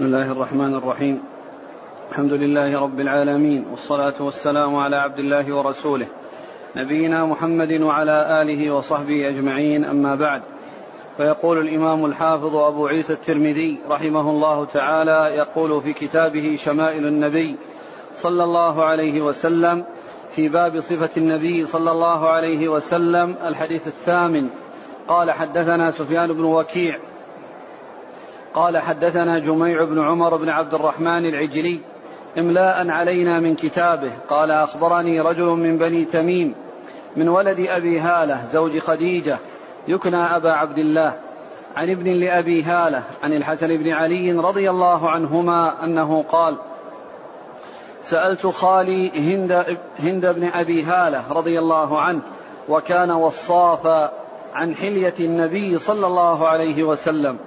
بسم الله الرحمن الرحيم. الحمد لله رب العالمين والصلاة والسلام على عبد الله ورسوله نبينا محمد وعلى آله وصحبه أجمعين أما بعد. فيقول الإمام الحافظ أبو عيسى الترمذي رحمه الله تعالى يقول في كتابه شمائل النبي صلى الله عليه وسلم في باب صفة النبي صلى الله عليه وسلم الحديث الثامن. قال حدثنا سفيان بن وكيع قال حدثنا جميع بن عمر بن عبد الرحمن العجلي املاء علينا من كتابه قال أخبرني رجل من بني تميم من ولد أبي هالة زوج خديجة يكنى أبا عبد الله عن ابن لأبي هالة عن الحسن بن علي رضي الله عنهما أنه قال سألت خالي هند, هند بن أبي هالة رضي الله عنه وكان وصافا عن حلية النبي صلى الله عليه وسلم.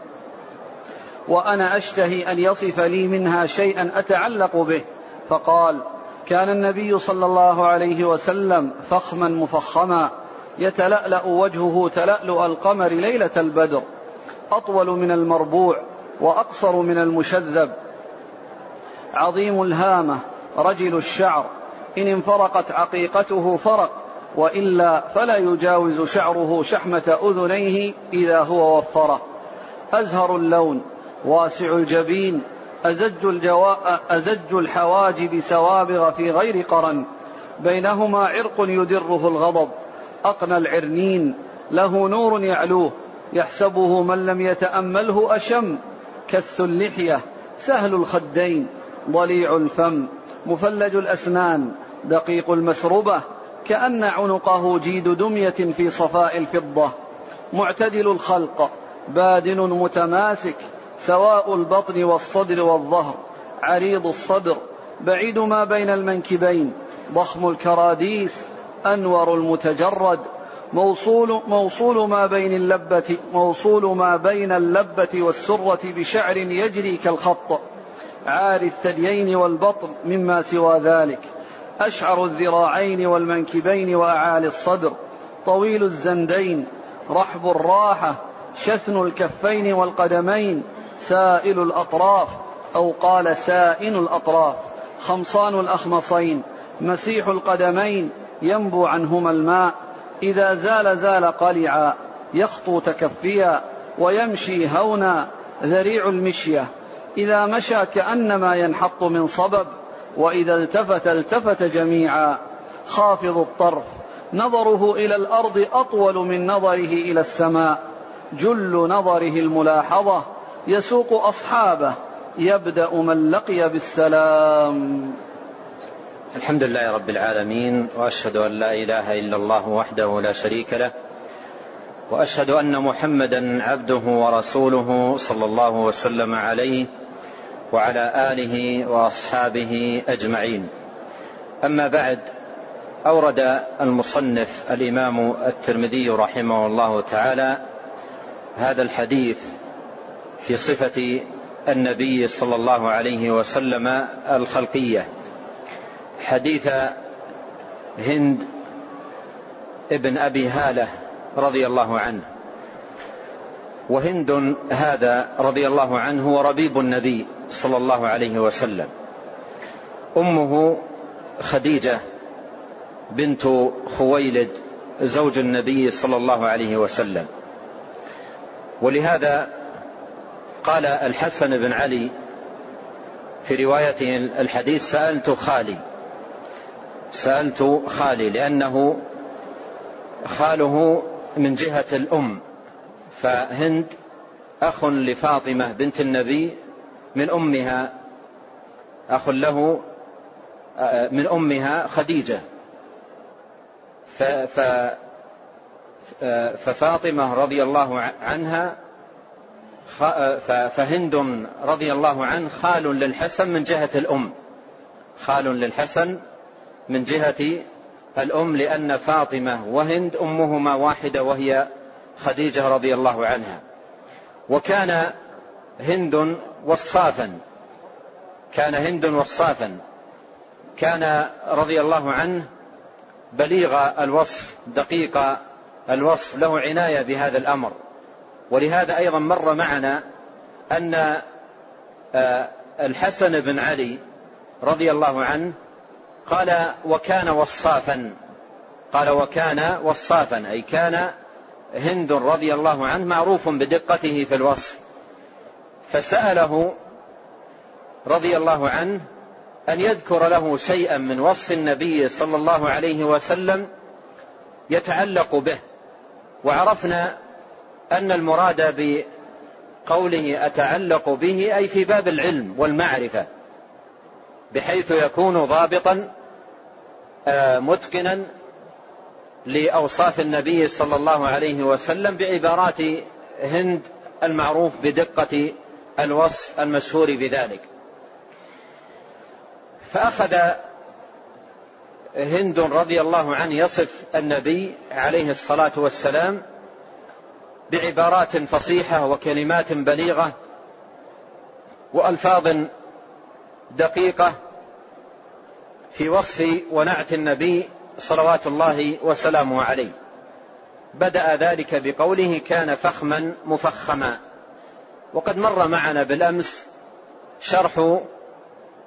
وأنا أشتهي أن يصف لي منها شيئا أتعلق به. فقال كان النبي صلى الله عليه وسلم فخما مفخما يتلألأ وجهه تلألؤ القمر ليلة البدر أطول من المربوع وأقصر من المشذب. عظيم الهامة رجل الشعر إن انفرقت عقيقته فرق وإلا فلا يجاوز شعره شحمة أذنيه إذا هو وفره. أزهر اللون واسع الجبين أزج. أزج الحواجب سوابغ في غير قرن. بينهما عرق يدره الغضب. أقنى العرنين له نور يعلوه. يحسبه من لم يتأمله أشم. كث اللحية سهل الخدين. ضليع الفم مفلج الأسنان. دقيق المسربة كأن عنقه جيد دمية في صفاء الفضة. معتدل الخلق بادن متماسك. سواء البطن والصدر والظهر عريض الصدر بعيد ما بين المنكبين ضخم الكراديس أنور المتجرد موصول, موصول ما بين اللبة موصول ما بين اللبة والسرة بشعر يجري كالخط. عاري الثديين والبطن مما سوى ذلك. أشعر الذراعين والمنكبين وأعالي الصدر. طويل الزندين رحب الراحة شثن الكفين والقدمين. سائل الأطراف أو قال سائن الأطراف. خمصان الأخمصين مسيح القدمين ينبو عنهما الماء. إذا زال زال قلعا يخطو تكفيا ويمشي هونا ذريع المشية. إذا مشى كأنما ينحط من صبب وإذا التفت التفت جميعا. خافض الطرف نظره إلى الأرض أطول من نظره إلى السماء. جل نظره الملاحظة يسوق أصحابه يبدأ من لقي بالسلام. الحمد لله رب العالمين وأشهد أن لا إله إلا الله وحده لا شريك له وأشهد أن محمدا عبده ورسوله صلى الله وسلم عليه وعلى آله وأصحابه أجمعين. أما بعد أورد المصنف الإمام الترمذي رحمه الله تعالى هذا الحديث في صفة النبي صلى الله عليه وسلم الخلقية. حديث هند ابن أبي هالة رضي الله عنه. وهند هذا رضي الله عنه هو ربيب النبي صلى الله عليه وسلم. أمه خديجة بنت خويلد زوج النبي صلى الله عليه وسلم. ولهذا قال الحسن بن علي في روايته الحديث سألت خالي. سألت خالي لأنه خاله من جهة الأم فهند أخ لفاطمة بنت النبي من أمها أخ له من أمها خديجة. ففاطمة رضي الله عنها فهند رضي الله عنه خال للحسن من جهة الأم. خال للحسن من جهة الأم لأن فاطمة وهند أمهما واحدة وهي خديجة رضي الله عنها. وكان هند وصافا. كان هند وصافا. كان رضي الله عنه بليغ الوصف دقيق الوصف له عناية بهذا الأمر. ولهذا أيضا مر معنا أن آه، الحسن بن علي رضي الله عنه قال وكان وصافا قال وكان وصافا أي كان هند رضي الله عنه معروف بدقته في الوصف. فسأله رضي الله عنه أن يذكر له شيئا من وصف النبي صلى الله عليه وسلم يتعلق به وعرفنا أن المراد بقوله أتعلق به أي في باب العلم والمعرفة بحيث يكون ضابطا آه، متقنا لأوصاف النبي صلى الله عليه وسلم بعبارات هند المعروف بدقة الوصف المشهور بذلك. فأخذ هند رضي الله عنه يصف النبي عليه الصلاة والسلام بعبارات فصيحة وكلمات بليغة وألفاظ دقيقة في وصف ونعت النبي صلوات الله وسلامه عليه. بدأ ذلك بقوله كان فخما مفخما وقد مر معنا بالأمس شرح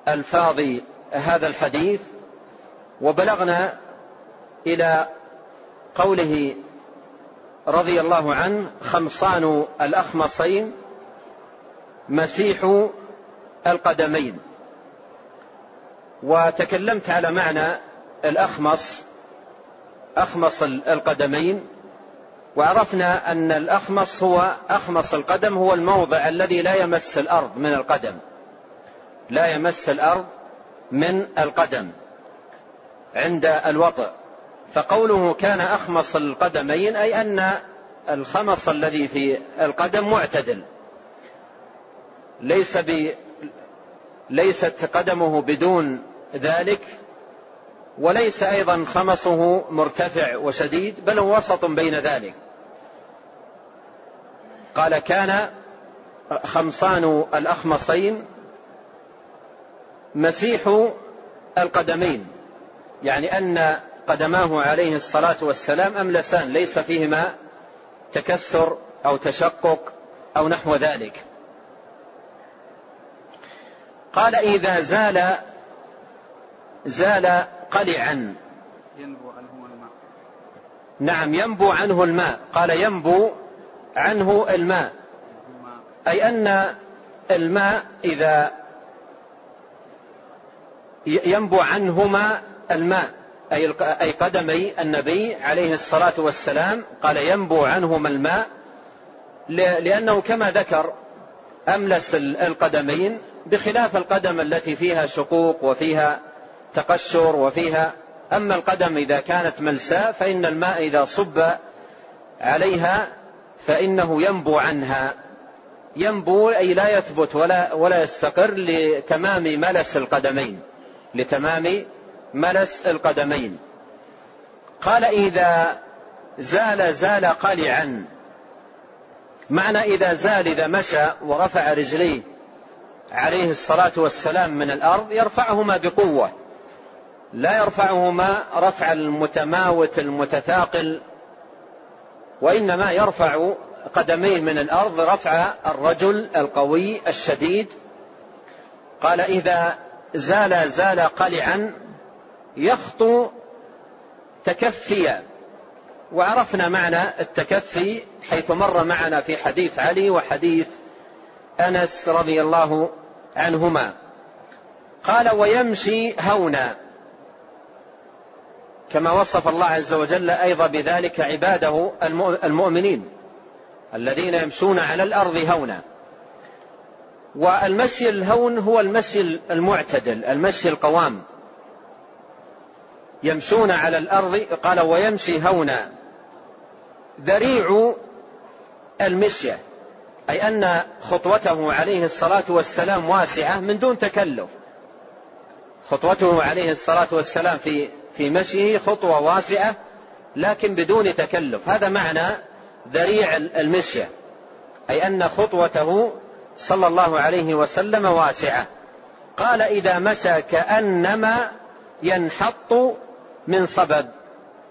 ألفاظ هذا الحديث وبلغنا إلى قوله رضي الله عنه خمصان الأخمصين مسيح القدمين. وتكلمت على معنى الأخمص أخمص القدمين. وعرفنا أن الأخمص هو أخمص القدم هو الموضع الذي لا يمس الأرض من القدم. لا يمس الأرض من القدم عند الوطئ فقوله كان أخمص القدمين أي أن الخمص الذي في القدم معتدل. ليس ب ليست قدمه بدون ذلك وليس أيضا خمصه مرتفع وشديد بل هو وسط بين ذلك. قال كان خمصان الأخمصين مسيح القدمين يعني أن قدماه عليه الصلاة والسلام أملسان ليس فيهما تكسر أو تشقق أو نحو ذلك. قال إذا زال زال قلعا. ينبو عنه الماء. نعم ينبو عنه الماء. قال ينبو عنه الماء. أي أن الماء إذا ينبو عنهما الماء. أي قدمي النبي عليه الصلاة والسلام قال ينبو عنهما الماء لأنه كما ذكر أملس القدمين بخلاف القدم التي فيها شقوق وفيها تقشر وفيها أما القدم إذا كانت ملساء فإن الماء إذا صب عليها فإنه ينبو عنها. ينبو أي لا يثبت ولا ولا يستقر لتمام ملس القدمين لتمام ملس القدمين. قال إذا زال زال قلعا. معنى إذا زال إذا مشى ورفع رجليه عليه الصلاة والسلام من الأرض يرفعهما بقوة. لا يرفعهما رفع المتماوت المتثاقل وإنما يرفع قدميه من الأرض رفع الرجل القوي الشديد. قال إذا زال زال قلعا يخطو تكفيا وعرفنا معنى التكفي حيث مر معنا في حديث علي وحديث أنس رضي الله عنهما. قال ويمشي هونا. كما وصف الله عز وجل أيضا بذلك عباده المؤمنين الذين يمشون على الأرض هونا. والمشي الهون هو المشي المعتدل المشي القوام. يمشون على الأرض قال ويمشي هونا. ذريع المشية أي أن خطوته عليه الصلاة والسلام واسعة من دون تكلف. خطوته عليه الصلاة والسلام في في مشيه خطوة واسعة لكن بدون تكلف. هذا معنى ذريع المشية أي أن خطوته صلى الله عليه وسلم واسعة. قال إذا مشى كأنما ينحط من صبب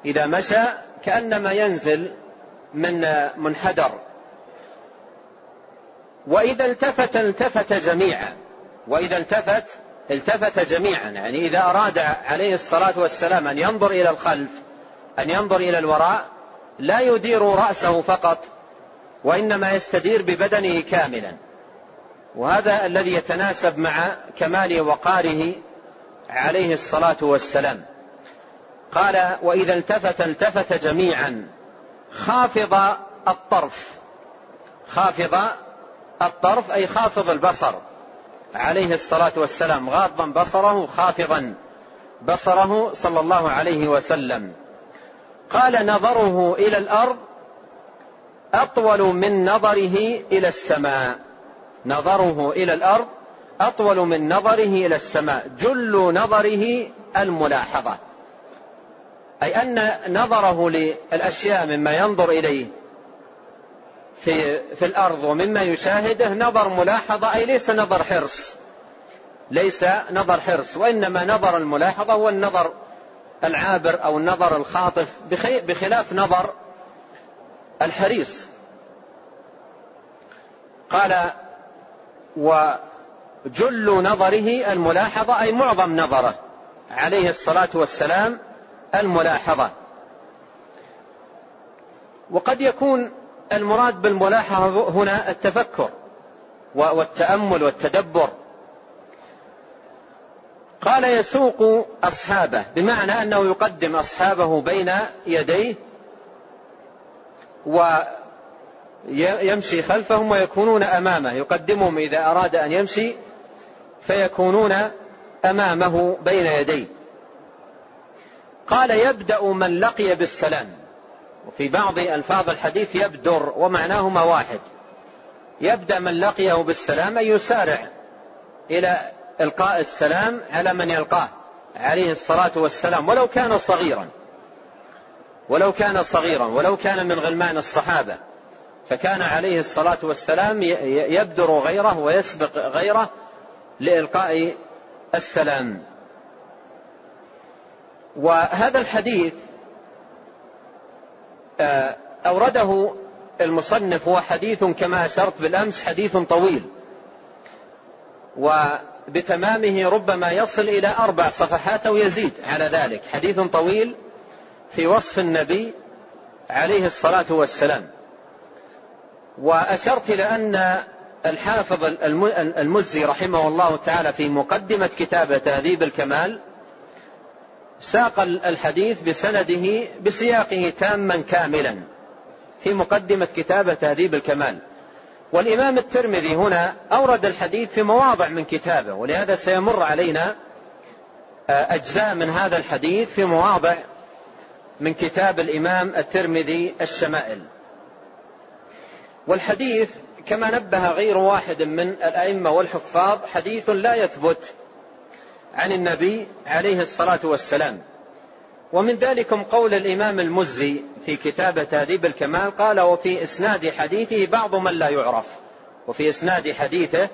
إذا مشى كأنما ينزل من منحدر. وإذا التفت التفت جميعا. وإذا التفت التفت جميعا. يعني إذا أراد عليه الصلاة والسلام أن ينظر إلى الخلف أن ينظر إلى الوراء لا يدير رأسه فقط وإنما يستدير ببدنه كاملا. وهذا الذي يتناسب مع كمال وقاره عليه الصلاة والسلام. قال وإذا التفت التفت جميعا. خافض الطرف. خافض الطرف أي خافض البصر. عليه الصلاة والسلام. غاضا بصره خافضا بصره صلى الله عليه وسلم. قال نظره إلى الأرض أطول من نظره إلى السماء. نظره إلى الأرض أطول من نظره إلى السماء. جل نظره الملاحظة. أي أن نظره للأشياء مما ينظر إليه في, في الأرض ومما يشاهده نظر ملاحظة أي ليس نظر حرص. ليس نظر حرص وإنما نظر الملاحظة هو النظر العابر أو النظر الخاطف بخلاف نظر الحريص. قال وجل نظره الملاحظة أي معظم نظره عليه الصلاة والسلام الملاحظة. وقد يكون المراد بالملاحظة هنا التفكر والتأمل والتدبر. قال يسوق أصحابه بمعنى أنه يقدم أصحابه بين يديه ويمشي خلفهم ويكونون أمامه. يقدمهم إذا أراد أن يمشي فيكونون أمامه بين يديه. قال يبدأ من لقي بالسلام. وفي بعض ألفاظ الحديث يبدر ومعناهما واحد. يبدأ من لقيه بالسلام أن يسارع إلى إلقاء السلام على من يلقاه عليه الصلاة والسلام ولو كان صغيرا. ولو كان صغيرا ولو كان من غلمان الصحابة. فكان عليه الصلاة والسلام يبدر غيره ويسبق غيره لإلقاء السلام. وهذا الحديث آه، أورده المصنف هو حديث كما أشرت بالأمس حديث طويل. وبتمامه ربما يصل إلى أربع صفحات أو يزيد على ذلك. حديث طويل في وصف النبي عليه الصلاة والسلام. وأشرت إلى أن الحافظ المزي رحمه الله تعالى في مقدمة كتاب تهذيب الكمال ساق الحديث بسنده بسياقه تاما كاملا في مقدمة كتاب تهذيب الكمال. والإمام الترمذي هنا أورد الحديث في مواضع من كتابه ولهذا سيمر علينا آه، أجزاء من هذا الحديث في مواضع من كتاب الإمام الترمذي الشمائل. والحديث كما نبه غير واحد من الأئمة والحفاظ حديث لا يثبت عن النبي عليه الصلاة والسلام. ومن ذلكم قول الإمام المزي في كتاب تهذيب الكمال قال وفي إسناد حديثه بعض من لا يعرف. وفي إسناد حديثه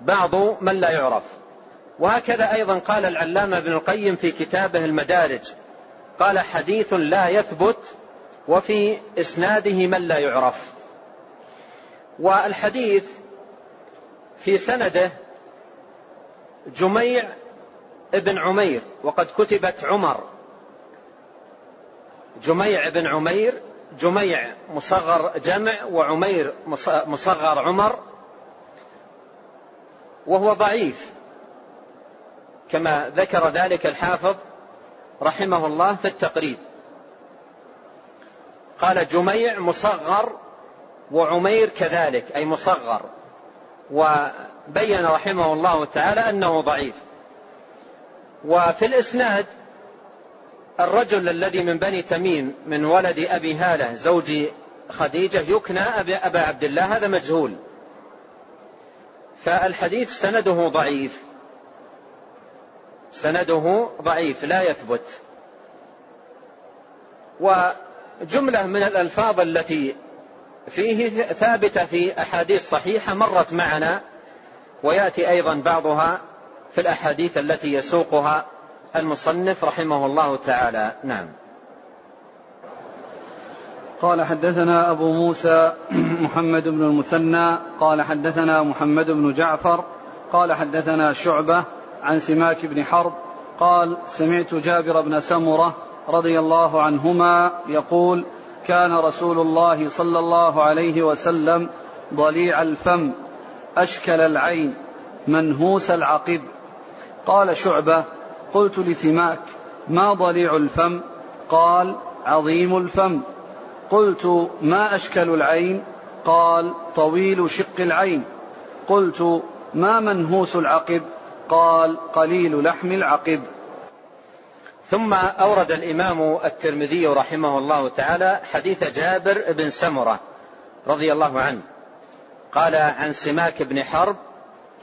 بعض من لا يعرف. وهكذا أيضا قال العلامة ابن القيم في كتابه المدارج. قال حديث لا يثبت وفي إسناده من لا يعرف. والحديث في سنده جميع ابن عمير وقد كتبت عمر. جميع بن عمير جميع مصغر جمع وعمير مصغر عمر وهو ضعيف. كما ذكر ذلك الحافظ رحمه الله في التقريب. قال جميع مصغر وعمير كذلك أي مصغر. وبين رحمه الله تعالى أنه ضعيف. وفي الإسناد الرجل الذي من بني تميم من ولد أبي هالة زوج خديجة يكنى أبا عبد الله هذا مجهول. فالحديث سنده ضعيف. سنده ضعيف لا يثبت. وجملة من الألفاظ التي فيه ثابتة في أحاديث صحيحة مرت معنا ويأتي أيضا بعضها. في الأحاديث التي يسوقها المصنف رحمه الله تعالى. نعم. قال حدثنا أبو موسى محمد بن المثنى قال حدثنا محمد بن جعفر قال حدثنا شعبة عن سماك بن حرب قال سمعت جابر بن سمرة رضي الله عنهما يقول كان رسول الله صلى الله عليه وسلم ضليع الفم أشكل العين منهوس العقب قال شعبة قلت لسماك ما ضليع الفم؟ قال عظيم الفم. قلت ما أشكل العين؟ قال طويل شق العين. قلت ما منهوس العقب؟ قال قليل لحم العقب. ثم أورد الإمام الترمذي رحمه الله تعالى حديث جابر بن سمرة رضي الله عنه. قال عن سماك بن حرب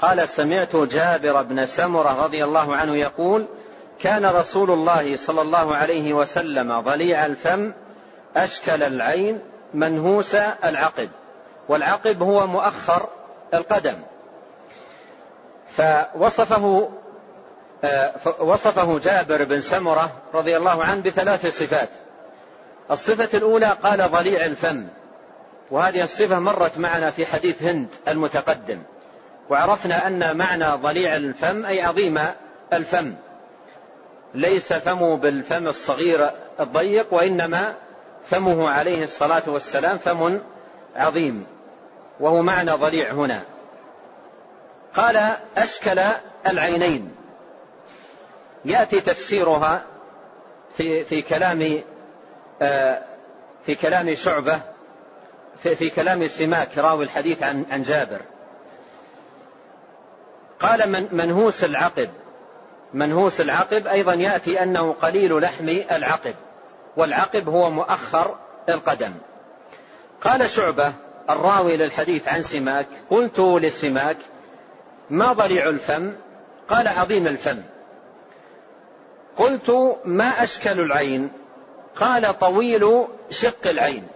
قال سمعت جابر بن سمرة رضي الله عنه يقول كان رسول الله صلى الله عليه وسلم ضليع الفم أشكل العين منهوس العقب والعقب هو مؤخر القدم. فوصفه آه، وصفه جابر بن سمرة رضي الله عنه بثلاث صفات. الصفة الأولى قال ضليع الفم وهذه الصفة مرت معنا في حديث هند المتقدم. وعرفنا أن معنى ضليع الفم أي عظيم الفم. ليس فمه بالفم الصغير الضيق وإنما فمه عليه الصلاة والسلام فم عظيم. وهو معنى ضليع هنا. قال أشكل العينين. يأتي تفسيرها في في كلام آه، في كلام شعبة في, في كلام سماك راوي الحديث عن عن جابر. قال من منهوس العقب. منهوس العقب أيضا يأتي أنه قليل لحم العقب والعقب هو مؤخر القدم. قال شعبة الراوي للحديث عن سماك قلت للسماك ما ضليع الفم؟ قال عظيم الفم. قلت ما أشكل العين؟ قال طويل شق العين.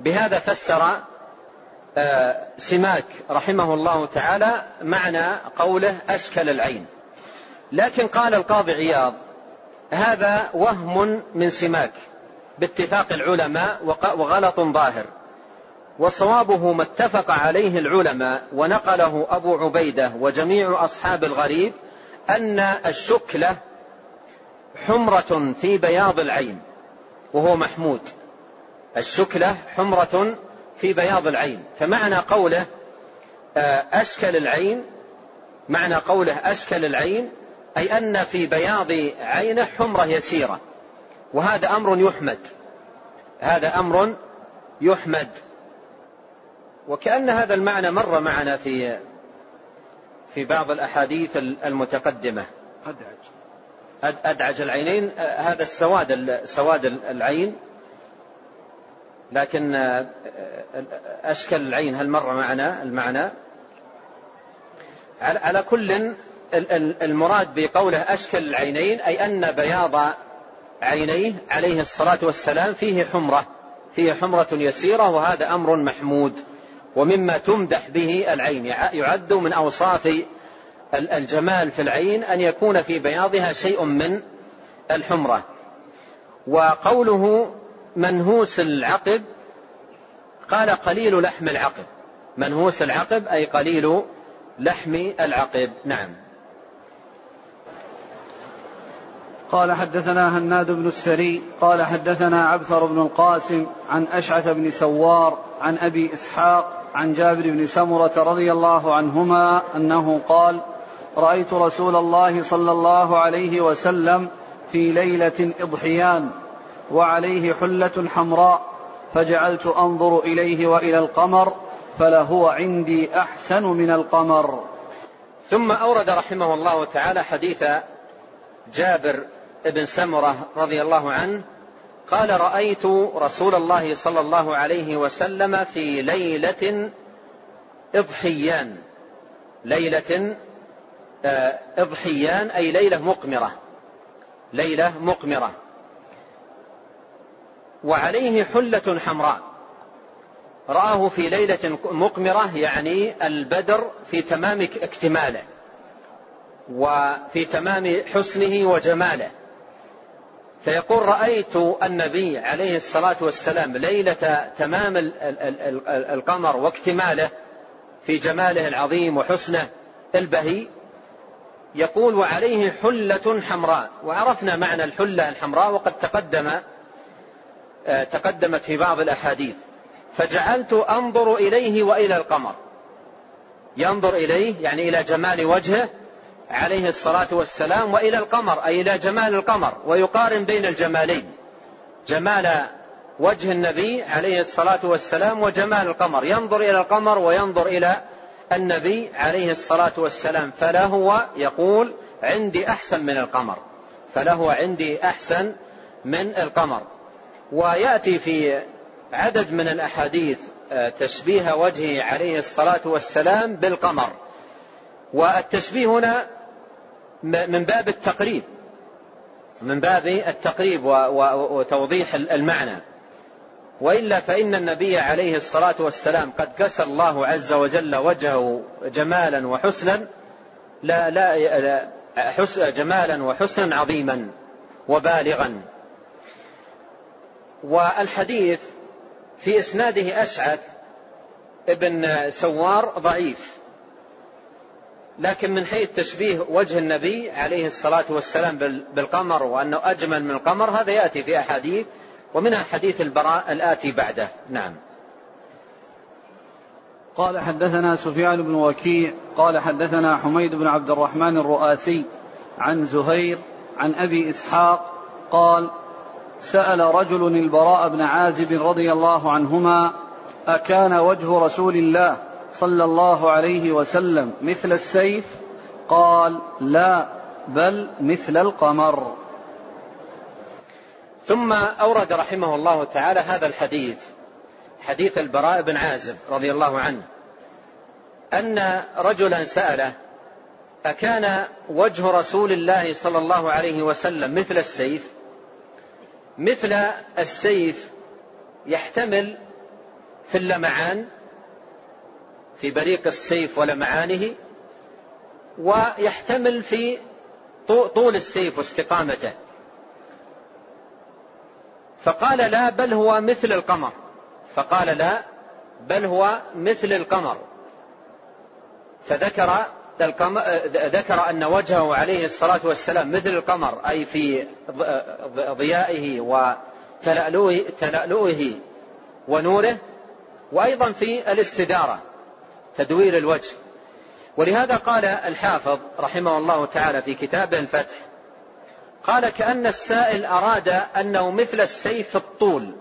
بهذا فسر سماك رحمه الله تعالى معنى قوله أشكل العين. لكن قال القاضي عياض هذا وهم من سماك باتفاق العلماء وغلط ظاهر. وصوابه ما اتفق عليه العلماء ونقله أبو عبيدة وجميع أصحاب الغريب أن الشكلة حمرة في بياض العين وهو محمود. الشكلة حمرة في بياض العين. فمعنى قوله آه، أشكل العين معنى قوله أشكل العين أي أن في بياض عينه حمرة يسيرة. وهذا أمر يحمد. هذا أمر يحمد. وكأن هذا المعنى مر معنا في في بعض الأحاديث المتقدمة. أدعج. أدعج العينين. هذا السواد سواد العين. لكن أشكل العين هل مر معنا؟ المعنى؟ على كل المراد بقوله أشكل العينين أي أن بياض عينيه عليه الصلاة والسلام فيه حمرة فيه حمرة يسيرة وهذا أمر محمود ومما تمدح به العين. يعد من أوصاف الجمال في العين أن يكون في بياضها شيء من الحمرة. وقوله منهوس العقب قال قليل لحم العقب. منهوس العقب أي قليل لحم العقب. نعم. قال حدثنا هناد بن السري قال حدثنا عبثر بن القاسم عن أشعث بن سوار عن أبي إسحاق عن جابر بن سمرة رضي الله عنهما أنه قال رأيت رسول الله صلى الله عليه وسلم في ليلة إضحيان. وعليه حلة حمراء فجعلت أنظر إليه وإلى القمر فلهو عندي أحسن من القمر. ثم أورد رحمه الله تعالى حديث جابر بن سمرة رضي الله عنه قال رأيت رسول الله صلى الله عليه وسلم في ليلة إضحيان. ليلة آه، إضحيان أي ليلة مقمرة. ليلة مقمرة. وعليه حلة حمراء. رآه في ليلة مقمرة يعني البدر في تمام اكتماله وفي تمام حسنه وجماله. فيقول رأيت النبي عليه الصلاة والسلام ليلة تمام القمر واكتماله في جماله العظيم وحسنه البهي. يقول وعليه حلة حمراء. وعرفنا معنى الحلة الحمراء وقد تقدم تقدمت في بعض الأحاديث. فجعلت أنظر إليه وإلى القمر. ينظر إليه يعني إلى جمال وجهه عليه الصلاة والسلام وإلى القمر أي إلى جمال القمر ويقارن بين الجمالين. جمال وجه النبي عليه الصلاة والسلام وجمال القمر. ينظر إلى القمر وينظر إلى النبي عليه الصلاة والسلام. فلهو يقول عندي أحسن من القمر. فلهو عندي أحسن من القمر. ويأتي في عدد من الأحاديث آه، تشبيه وجهه عليه الصلاة والسلام بالقمر. والتشبيه هنا من باب التقريب من باب التقريب وتوضيح المعنى. وإلا فإن النبي عليه الصلاة والسلام قد كسى الله عز وجل وجهه جمالا وحسنا لا, لا جمالا وحسنا عظيما وبالغا. والحديث في إسناده اشعث ابن سوار ضعيف لكن من حيث تشبيه وجه النبي عليه الصلاة والسلام بالقمر وأنه أجمل من القمر هذا يأتي في أحاديث ومنها حديث البراء الآتي بعده. نعم. قال حدثنا سفيان بن وكيع قال حدثنا حميد بن عبد الرحمن الرؤاسي عن زهير عن أبي إسحاق قال سأل رجل البراء بن عازب رضي الله عنهما أكان وجه رسول الله صلى الله عليه وسلم مثل السيف؟ قال لا بل مثل القمر. ثم أورد رحمه الله تعالى هذا الحديث حديث البراء بن عازب رضي الله عنه أن رجلا سأله أكان وجه رسول الله صلى الله عليه وسلم مثل السيف؟ مثل السيف يحتمل في اللمعان في بريق السيف ولمعانه ويحتمل في طول السيف واستقامته. فقال لا بل هو مثل القمر. فقال لا بل هو مثل القمر. فذكر ذكر أن وجهه عليه الصلاة والسلام مثل القمر أي في ضيائه وتلألؤه ونوره وأيضا في الاستدارة تدوير الوجه. ولهذا قال الحافظ رحمه الله تعالى في كتابه الفتح قال كأن السائل أراد أنه مثل السيف الطول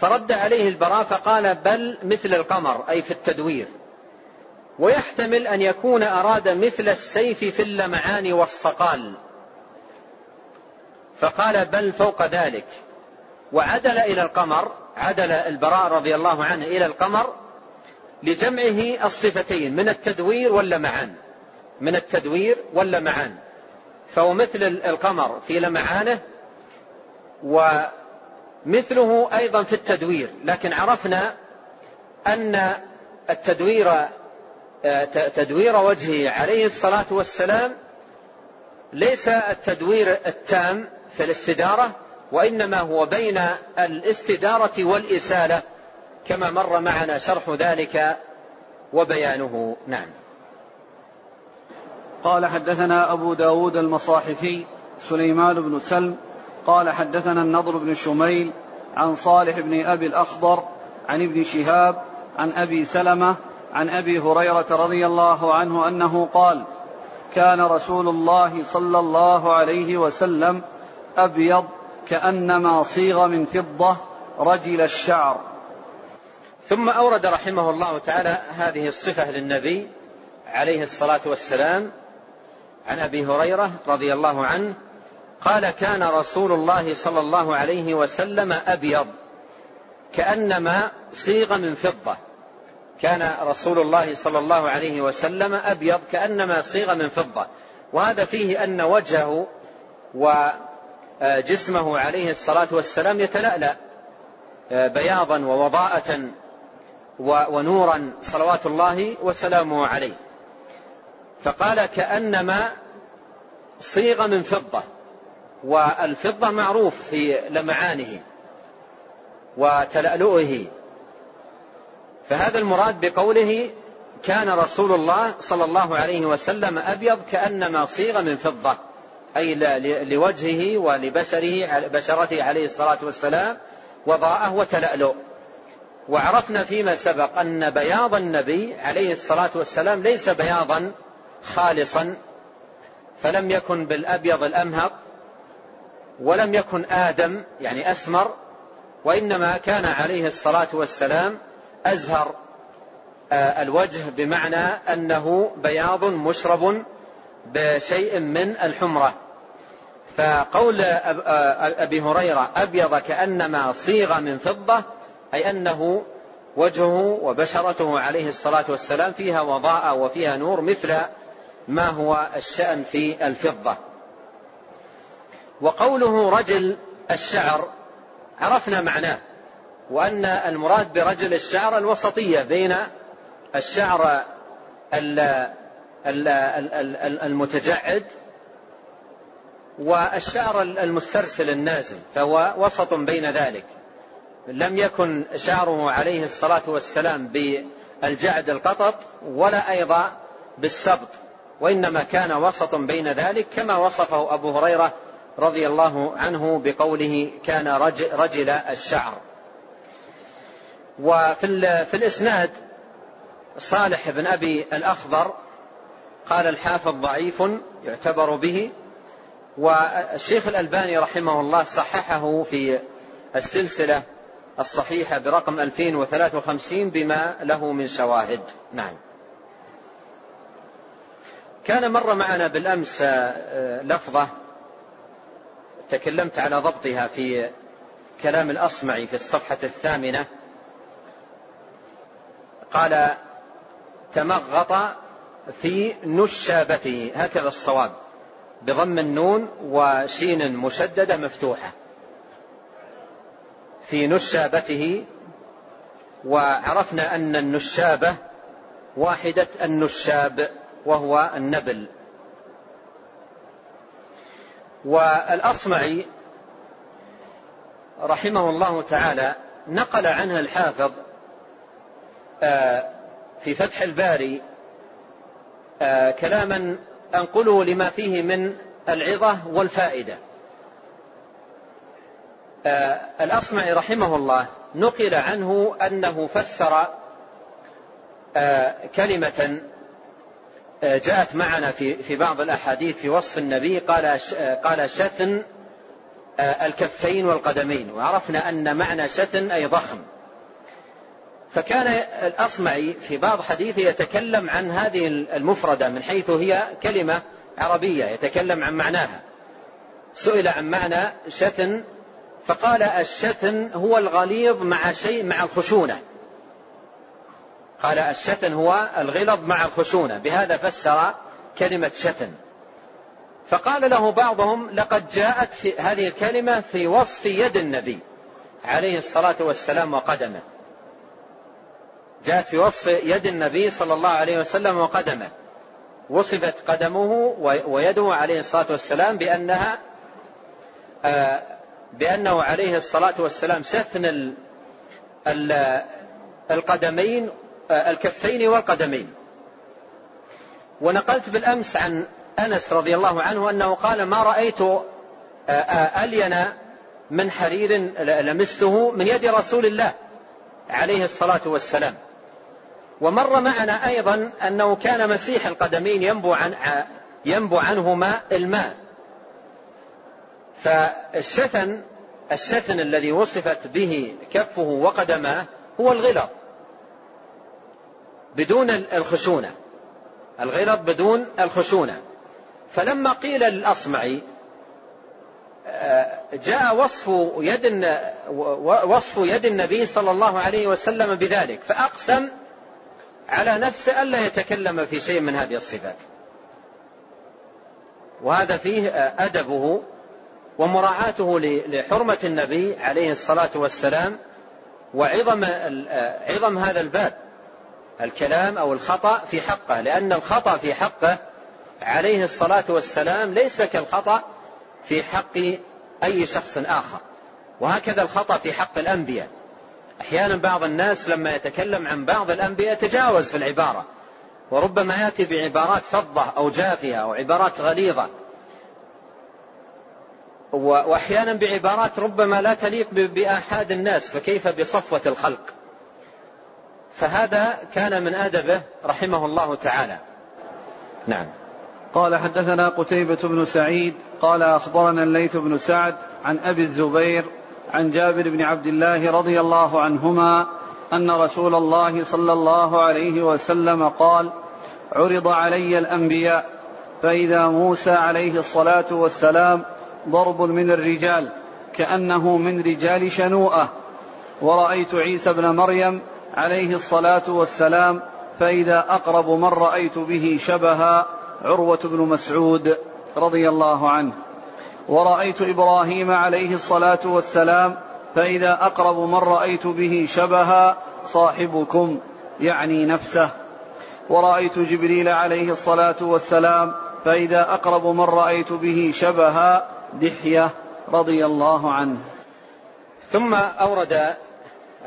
فرد عليه البراء فقال بل مثل القمر أي في التدوير. ويحتمل أن يكون أراد مثل السيف في اللمعان والصقال. فقال بل فوق ذلك. وعدل إلى القمر عدل البراء رضي الله عنه إلى القمر لجمعه الصفتين من التدوير واللمعان. من التدوير واللمعان. فهو مثل القمر في لمعانه ومثله أيضا في التدوير. لكن عرفنا أن التدوير تدوير وجهه عليه الصلاة والسلام ليس التدوير التام في الاستدارة وإنما هو بين الاستدارة والإسالة كما مر معنا شرح ذلك وبيانه. نعم. قال حدثنا أبو داود المصاحفي سليمان بن سلم قال حدثنا النضر بن شميل عن صالح بن أبي الأخضر عن ابن شهاب عن أبي سلمة عن أبي هريرة رضي الله عنه أنه قال كان رسول الله صلى الله عليه وسلم أبيض كأنما صيغ من فضة رجل الشعر. ثم أورد رحمه الله تعالى هذه الصفة للنبي عليه الصلاة والسلام عن أبي هريرة رضي الله عنه قال كان رسول الله صلى الله عليه وسلم أبيض كأنما صيغ من فضة. كان رسول الله صلى الله عليه وسلم أبيض كأنما صيغ من فضة. وهذا فيه أن وجهه وجسمه عليه الصلاة والسلام يتلألأ بياضا ووضاءة ونورا صلوات الله وسلامه عليه. فقال كأنما صيغ من فضة والفضة معروف في لمعانه وتلألؤه. فهذا المراد بقوله كان رسول الله صلى الله عليه وسلم أبيض كأنما صيغ من فضة أي لوجهه ولبشره بشرته عليه الصلاة والسلام وضاءه وتلألؤ. وعرفنا فيما سبق أن بياض النبي عليه الصلاة والسلام ليس بياضا خالصا فلم يكن بالأبيض الأمهق ولم يكن آدم يعني أسمر وإنما كان عليه الصلاة والسلام أزهر آه، الوجه بمعنى أنه بياض مشرب بشيء من الحمرة. فقول آه، أبي هريرة أبيض كأنما صيغ من فضة أي أنه وجهه وبشرته عليه الصلاة والسلام فيها وضاء وفيها نور مثل ما هو الشأن في الفضة. وقوله رجل الشعر عرفنا معناه. وأن المراد برجل الشعر الوسطية بين الشعر المتجعد والشعر المسترسل النازل فهو وسط بين ذلك. لم يكن شعره عليه الصلاة والسلام بالجعد القطط ولا أيضا بالسبط وإنما كان وسط بين ذلك كما وصفه أبو هريرة رضي الله عنه بقوله كان رجل الشعر. وفي في الإسناد صالح بن أبي الأخضر قال الحافظ ضعيف يعتبر به والشيخ الألباني رحمه الله صححه في السلسلة الصحيحة برقم 2053 بما له من شواهد. نعم. كان مر معنا بالأمس آه، لفظة تكلمت على ضبطها في كلام الأصمعي في الصفحة الثامنة قال تمغط في نشابته هكذا الصواب بضم النون وشين مشددة مفتوحة. في نشابته وعرفنا أن النشابة واحدة النشاب وهو النبل. والأصمعي رحمه الله تعالى نقل عنه الحافظ في فتح الباري آه، كلاما أنقله لما فيه من العظة والفائدة. آه، الأصمعي رحمه الله نقل عنه أنه فسر كلمة جاءت معنا في في بعض الأحاديث في وصف النبي قال قال آه، الكفين والقدمين. وعرفنا أن معنى شثن أي ضخم. فكان الأصمعي في بعض حديثه يتكلم عن هذه المفردة من حيث هي كلمة عربية يتكلم عن معناها. سئل عن معنى شثن فقال الشثن هو الغليظ مع شيء مع الخشونة. قال الشتن هو الغلظ مع الخشونة بهذا فسر كلمة شتن. فقال له بعضهم لقد جاءت في هذه الكلمة في وصف يد النبي عليه الصلاة والسلام وقدمه. جاءت في وصف يد النبي صلى الله عليه وسلم وقدمه. وصفت قدمه ويده عليه الصلاة والسلام بأنها آه، بأنه عليه الصلاة والسلام سثن القدمين الكفين والقدمين. ونقلت بالأمس عن أنس رضي الله عنه أنه قال ما رأيت ألين من حرير لمسته من يد رسول الله عليه الصلاة والسلام. ومر معنا أيضا أنه كان مسيح القدمين ينبو, عن ينبو عنهما الماء. فالشثن الشثن الذي وصفت به كفه وقدماه هو الغلظ. بدون الخشونة. الغلظ بدون الخشونة. فلما قيل للأصمعي آه، جاء وصف يد وصف يد النبي صلى الله عليه وسلم بذلك فأقسم على نفسه ألا يتكلم في شيء من هذه الصفات. وهذا فيه أدبه ومراعاته لحرمة النبي عليه الصلاة والسلام وعظم عظم هذا الباب الكلام أو الخطأ في حقه لأن الخطأ في حقه عليه الصلاة والسلام ليس كالخطأ في حق أي شخص آخر. وهكذا الخطأ في حق الأنبياء. أحيانا بعض الناس لما يتكلم عن بعض الأنبياء يتجاوز في العبارة. وربما يأتي بعبارات فظة أو جافية أو عبارات غليظة. وأحيانا بعبارات ربما لا تليق بآحاد الناس فكيف بصفوة الخلق؟ فهذا كان من أدبه رحمه الله تعالى. نعم. قال حدثنا قتيبة بن سعيد قال أخبرنا الليث بن سعد عن أبي الزبير عن جابر بن عبد الله رضي الله عنهما أن رسول الله صلى الله عليه وسلم قال عرض علي الأنبياء فإذا موسى عليه الصلاة والسلام ضرب من الرجال كأنه من رجال شنوءة. ورأيت عيسى بن مريم عليه الصلاة والسلام فإذا أقرب من رأيت به شبها عروة بن مسعود رضي الله عنه. ورأيت إبراهيم عليه الصلاة والسلام فإذا أقرب من رأيت به شبها صاحبكم يعني نفسه. ورأيت جبريل عليه الصلاة والسلام فإذا أقرب من رأيت به شبها دحية رضي الله عنه. ثم أورد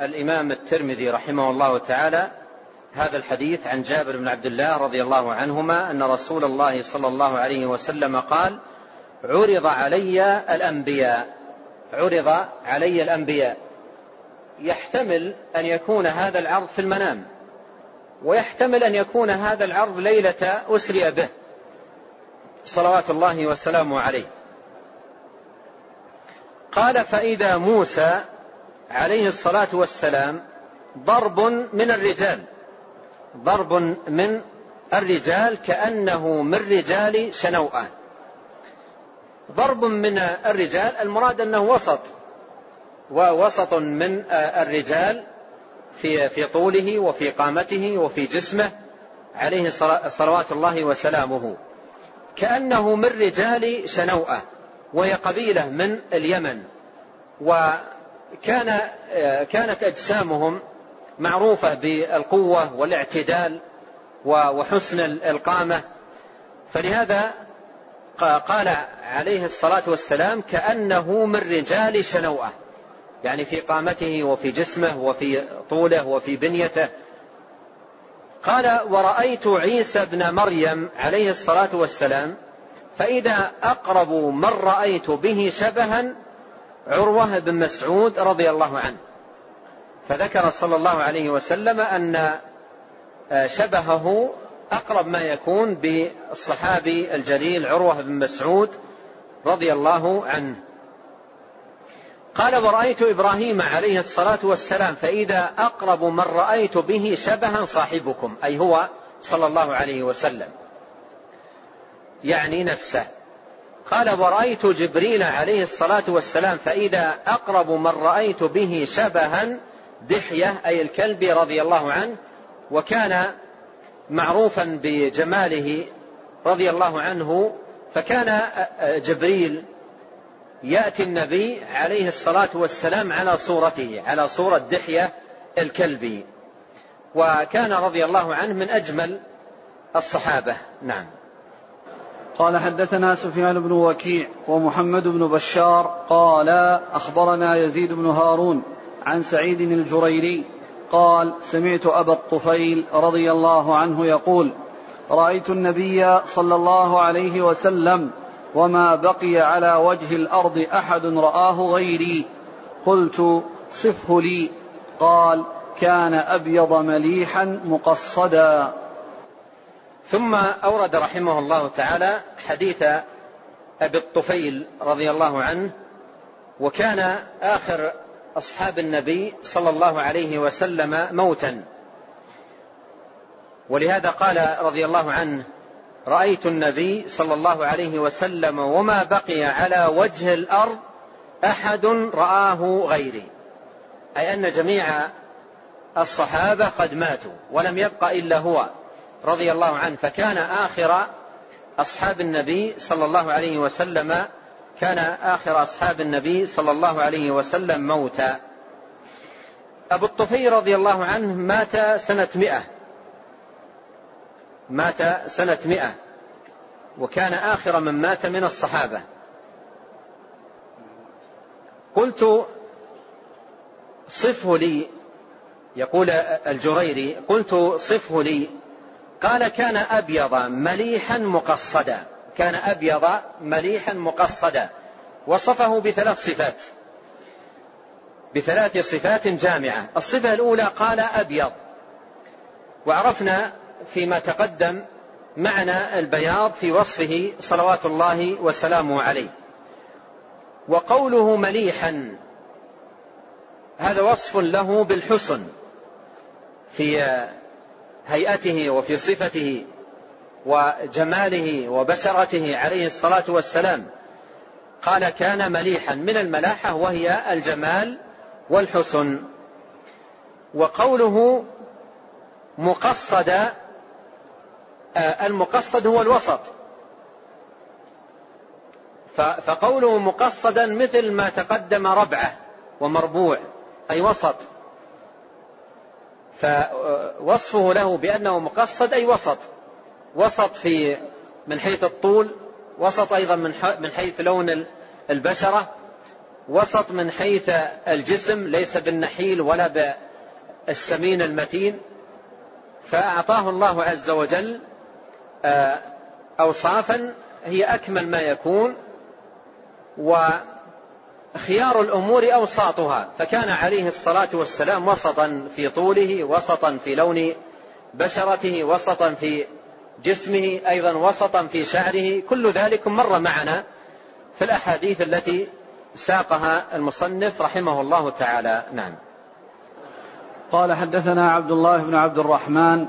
الإمام الترمذي رحمه الله تعالى هذا الحديث عن جابر بن عبد الله رضي الله عنهما أن رسول الله صلى الله عليه وسلم قال عرض علي الأنبياء. عرض علي الأنبياء. يحتمل أن يكون هذا العرض في المنام. ويحتمل أن يكون هذا العرض ليلة أسري به. صلوات الله وسلامه عليه. قال فإذا موسى عليه الصلاة والسلام ضرب من الرجال. ضرب من الرجال كأنه من رجال شنوءة. ضرب من الرجال المراد أنه وسط ووسط من الرجال في في طوله وفي قامته وفي جسمه عليه صلوات الله وسلامه. كأنه من رجال شنوءة وهي قبيلة من اليمن. وكان كانت أجسامهم معروفة بالقوة والاعتدال وحسن القامة. فلهذا قال عليه الصلاة والسلام كأنه من رجال شنوءة. يعني في قامته وفي جسمه وفي طوله وفي بنيته. قال ورأيت عيسى بن مريم عليه الصلاة والسلام فإذا أقرب من رأيت به شبها عروة بن مسعود رضي الله عنه. فذكر صلى الله عليه وسلم أن شبهه أقرب ما يكون بالصحابي الجليل عروة بن مسعود رضي الله عنه. قال ورأيت إبراهيم عليه الصلاة والسلام فإذا أقرب من رأيت به شبها صاحبكم. أي هو صلى الله عليه وسلم. يعني نفسه. قال ورأيت جبريل عليه الصلاة والسلام فإذا أقرب من رأيت به شبها دحية أي الكلب رضي الله عنه وكان معروفا بجماله رضي الله عنه فكان جبريل يأتي النبي عليه الصلاة والسلام على صورته على صورة دحية الكلبي وكان رضي الله عنه من أجمل الصحابة. نعم. قال حدثنا سفيان بن وكيع ومحمد بن بشار قال أخبرنا يزيد بن هارون عن سعيد الجريري قال سمعت أبا الطفيل رضي الله عنه يقول رأيت النبي صلى الله عليه وسلم وما بقي على وجه الأرض أحد رآه غيري. قلت صفه لي. قال كان أبيض مليحا مقصدا. ثم أورد رحمه الله تعالى حديث أبي الطفيل رضي الله عنه وكان آخر أصحاب النبي صلى الله عليه وسلم موتا. ولهذا قال رضي الله عنه رأيت النبي صلى الله عليه وسلم وما بقي على وجه الأرض أحد رآه غيري. أي أن جميع الصحابة قد ماتوا ولم يبق إلا هو رضي الله عنه. فكان آخر أصحاب النبي صلى الله عليه وسلم كان آخر أصحاب النبي صلى الله عليه وسلم موتا. أبو الطفيل رضي الله عنه مات سنة مئة. مات سنة مئة. وكان آخر من مات من الصحابة. قلت صفه لي يقول الجريري قلت صفه لي. قال كان أبيض مليحا مقصدا. كان أبيض مليحا مقصدا. وصفه بثلاث صفات. بثلاث صفات جامعة. الصفة الأولى قال أبيض. وعرفنا فيما تقدم معنى البياض في وصفه صلوات الله وسلامه عليه. وقوله مليحا. هذا وصف له بالحسن. في هيئته وفي صفته. وجماله وبشرته عليه الصلاة والسلام قال كان مليحا من الملاحة وهي الجمال والحسن. وقوله مقصد آه، المقصد هو الوسط. فقوله مقصدا مثل ما تقدم ربعه ومربوع أي وسط. فوصفه له بأنه مقصد أي وسط. وسط في من حيث الطول وسط أيضا من حيث لون البشرة وسط من حيث الجسم ليس بالنحيل ولا بالسمين المتين. فأعطاه الله عز وجل آه، أوصافا هي أكمل ما يكون وخيار الأمور أوساطها. فكان عليه الصلاة والسلام وسطا في طوله وسطا في لون بشرته وسطا في جسمه أيضا وسطا في شعره كل ذلك مر معنا في الأحاديث التي ساقها المصنف رحمه الله تعالى. نعم. قال حدثنا عبد الله بن عبد الرحمن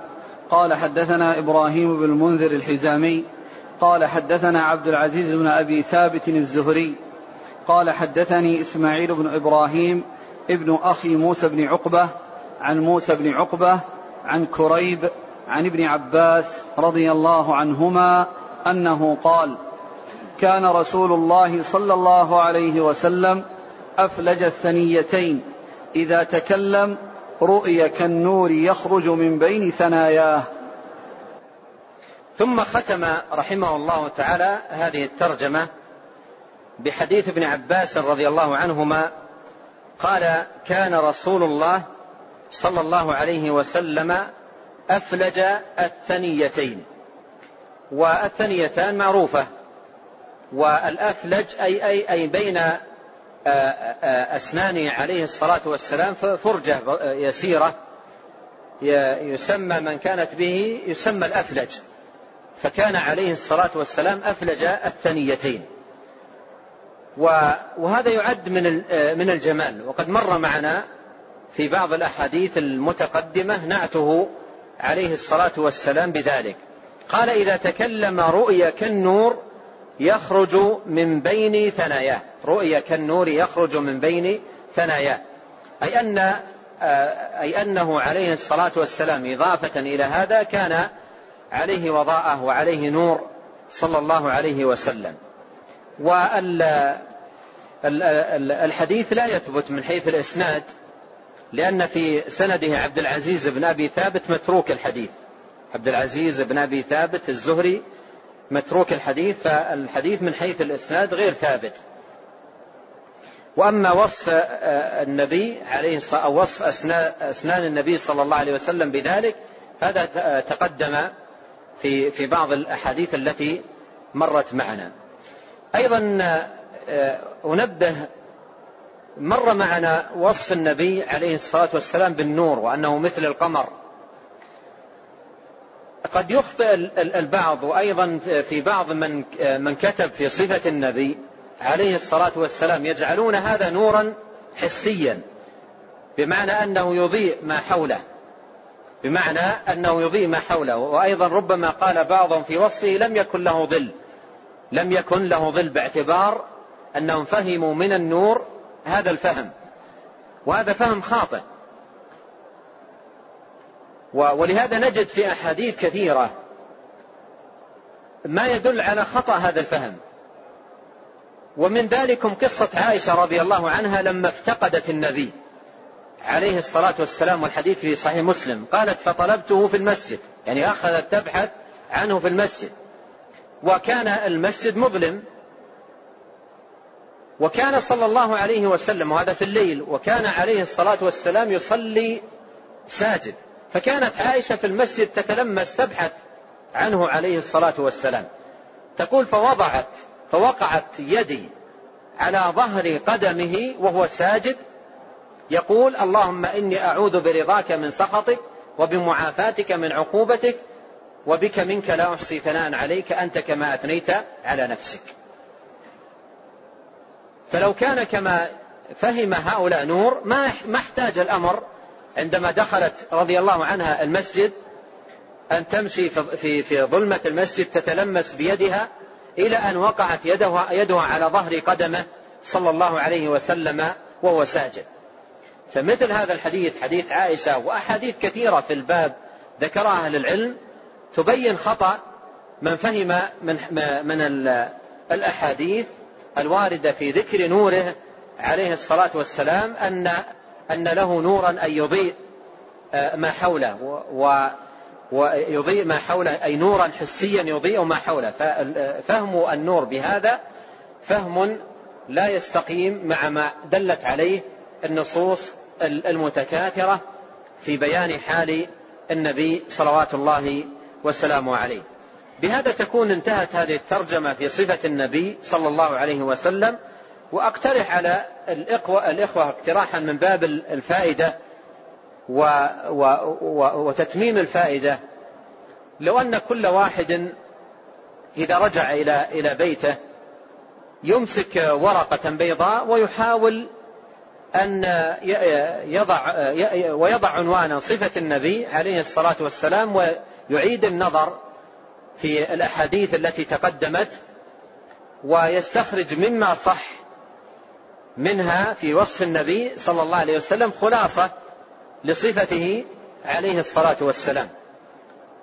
قال حدثنا إبراهيم بن المنذر الحزامي قال حدثنا عبد العزيز بن أبي ثابت الزهري قال حدثني إسماعيل بن إبراهيم ابن أخي موسى بن عقبة عن موسى بن عقبة عن كريب عن ابن عباس رضي الله عنهما أنه قال كان رسول الله صلى الله عليه وسلم أفلج الثنيتين. إذا تكلم رؤي كالنور يخرج من بين ثناياه. ثم ختم رحمه الله تعالى هذه الترجمة بحديث ابن عباس رضي الله عنهما قال كان رسول الله صلى الله عليه وسلم أفلج الثنيتين. والثنيتان معروفة. والأفلج أي أي أي بين أسنانه عليه الصلاة والسلام فرجة يسيرة. يسمى من كانت به يسمى الأفلج. فكان عليه الصلاة والسلام أفلج الثنيتين. وهذا يعد من من الجمال. وقد مر معنا في بعض الأحاديث المتقدمة نعته عليه الصلاة والسلام بذلك. قال إذا تكلم رؤيا كالنور يخرج من بين ثناياه. رؤيا كالنور يخرج من بين ثناياه. أي أن آه، أي أنه عليه الصلاة والسلام إضافة إلى هذا كان عليه وضاءة وعليه نور صلى الله عليه وسلم. والحديث لا يثبت من حيث الإسناد لأن في سنده عبد العزيز بن أبي ثابت متروك الحديث. عبد العزيز بن أبي ثابت الزهري متروك الحديث فالحديث من حيث الإسناد غير ثابت. وأما وصف آه، النبي عليه الصلاة أو وصف أسنان النبي صلى الله عليه وسلم بذلك هذا آه، تقدم في في بعض الأحاديث التي مرت معنا. أيضا آه، أنبه مر معنا وصف النبي عليه الصلاة والسلام بالنور وأنه مثل القمر. قد يخطئ البعض وأيضا في بعض من من كتب في صفة النبي عليه الصلاة والسلام يجعلون هذا نورا حسيا بمعنى أنه يضيء ما حوله بمعنى أنه يضيء ما حوله. وأيضا ربما قال بعضهم في وصفه لم يكن له ظل لم يكن له ظل باعتبار أنهم فهموا من النور هذا الفهم. وهذا فهم خاطئ. ولهذا نجد في أحاديث كثيرة ما يدل على خطأ هذا الفهم. ومن ذلكم قصة عائشة رضي الله عنها لما افتقدت النبي عليه الصلاة والسلام والحديث في صحيح مسلم. قالت فطلبته في المسجد. يعني أخذت تبحث عنه في المسجد. وكان المسجد مظلم. وكان صلى الله عليه وسلم وهذا في الليل وكان عليه الصلاة والسلام يصلي ساجد. فكانت عائشة في المسجد تتلمس تبحث عنه عليه الصلاة والسلام. تقول فوضعت فوقعت يدي على ظهر قدمه وهو ساجد. يقول اللهم إني أعوذ برضاك من سخطك وبمعافاتك من عقوبتك وبك منك لا أحصي ثناء عليك أنت كما أثنيت على نفسك. فلو كان كما فهم هؤلاء نور ما ما احتاج الأمر عندما دخلت رضي الله عنها المسجد أن تمشي في في ظلمة المسجد تتلمس بيدها إلى أن وقعت يدها يدها على ظهر قدمه صلى الله عليه وسلم وهو ساجد. فمثل هذا الحديث حديث عائشة وأحاديث كثيرة في الباب ذكرها أهل العلم تبين خطأ من فهم من من الأحاديث الواردة في ذكر نوره عليه الصلاة والسلام أن أن له نورا أن يضيء آه، ما حوله و ويضيء ما حوله أي نورا حسيا يضيء ما حوله. ففهم النور بهذا فهم لا يستقيم مع ما دلت عليه النصوص المتكاثرة في بيان حال النبي صلوات الله وسلامه عليه. بهذا تكون انتهت هذه الترجمة في صفة النبي صلى الله عليه وسلم وأقترح على الإخوة, الإخوة اقتراحا من باب الفائدة و و و وتتميم الفائدة. لو أن كل واحد إذا رجع إلى إلى بيته يمسك ورقة بيضاء ويحاول أن يضع ويضع عنوانا صفة النبي عليه الصلاة والسلام ويعيد النظر في الأحاديث التي تقدمت ويستخرج مما صح منها في وصف النبي صلى الله عليه وسلم خلاصة لصفته عليه الصلاة والسلام.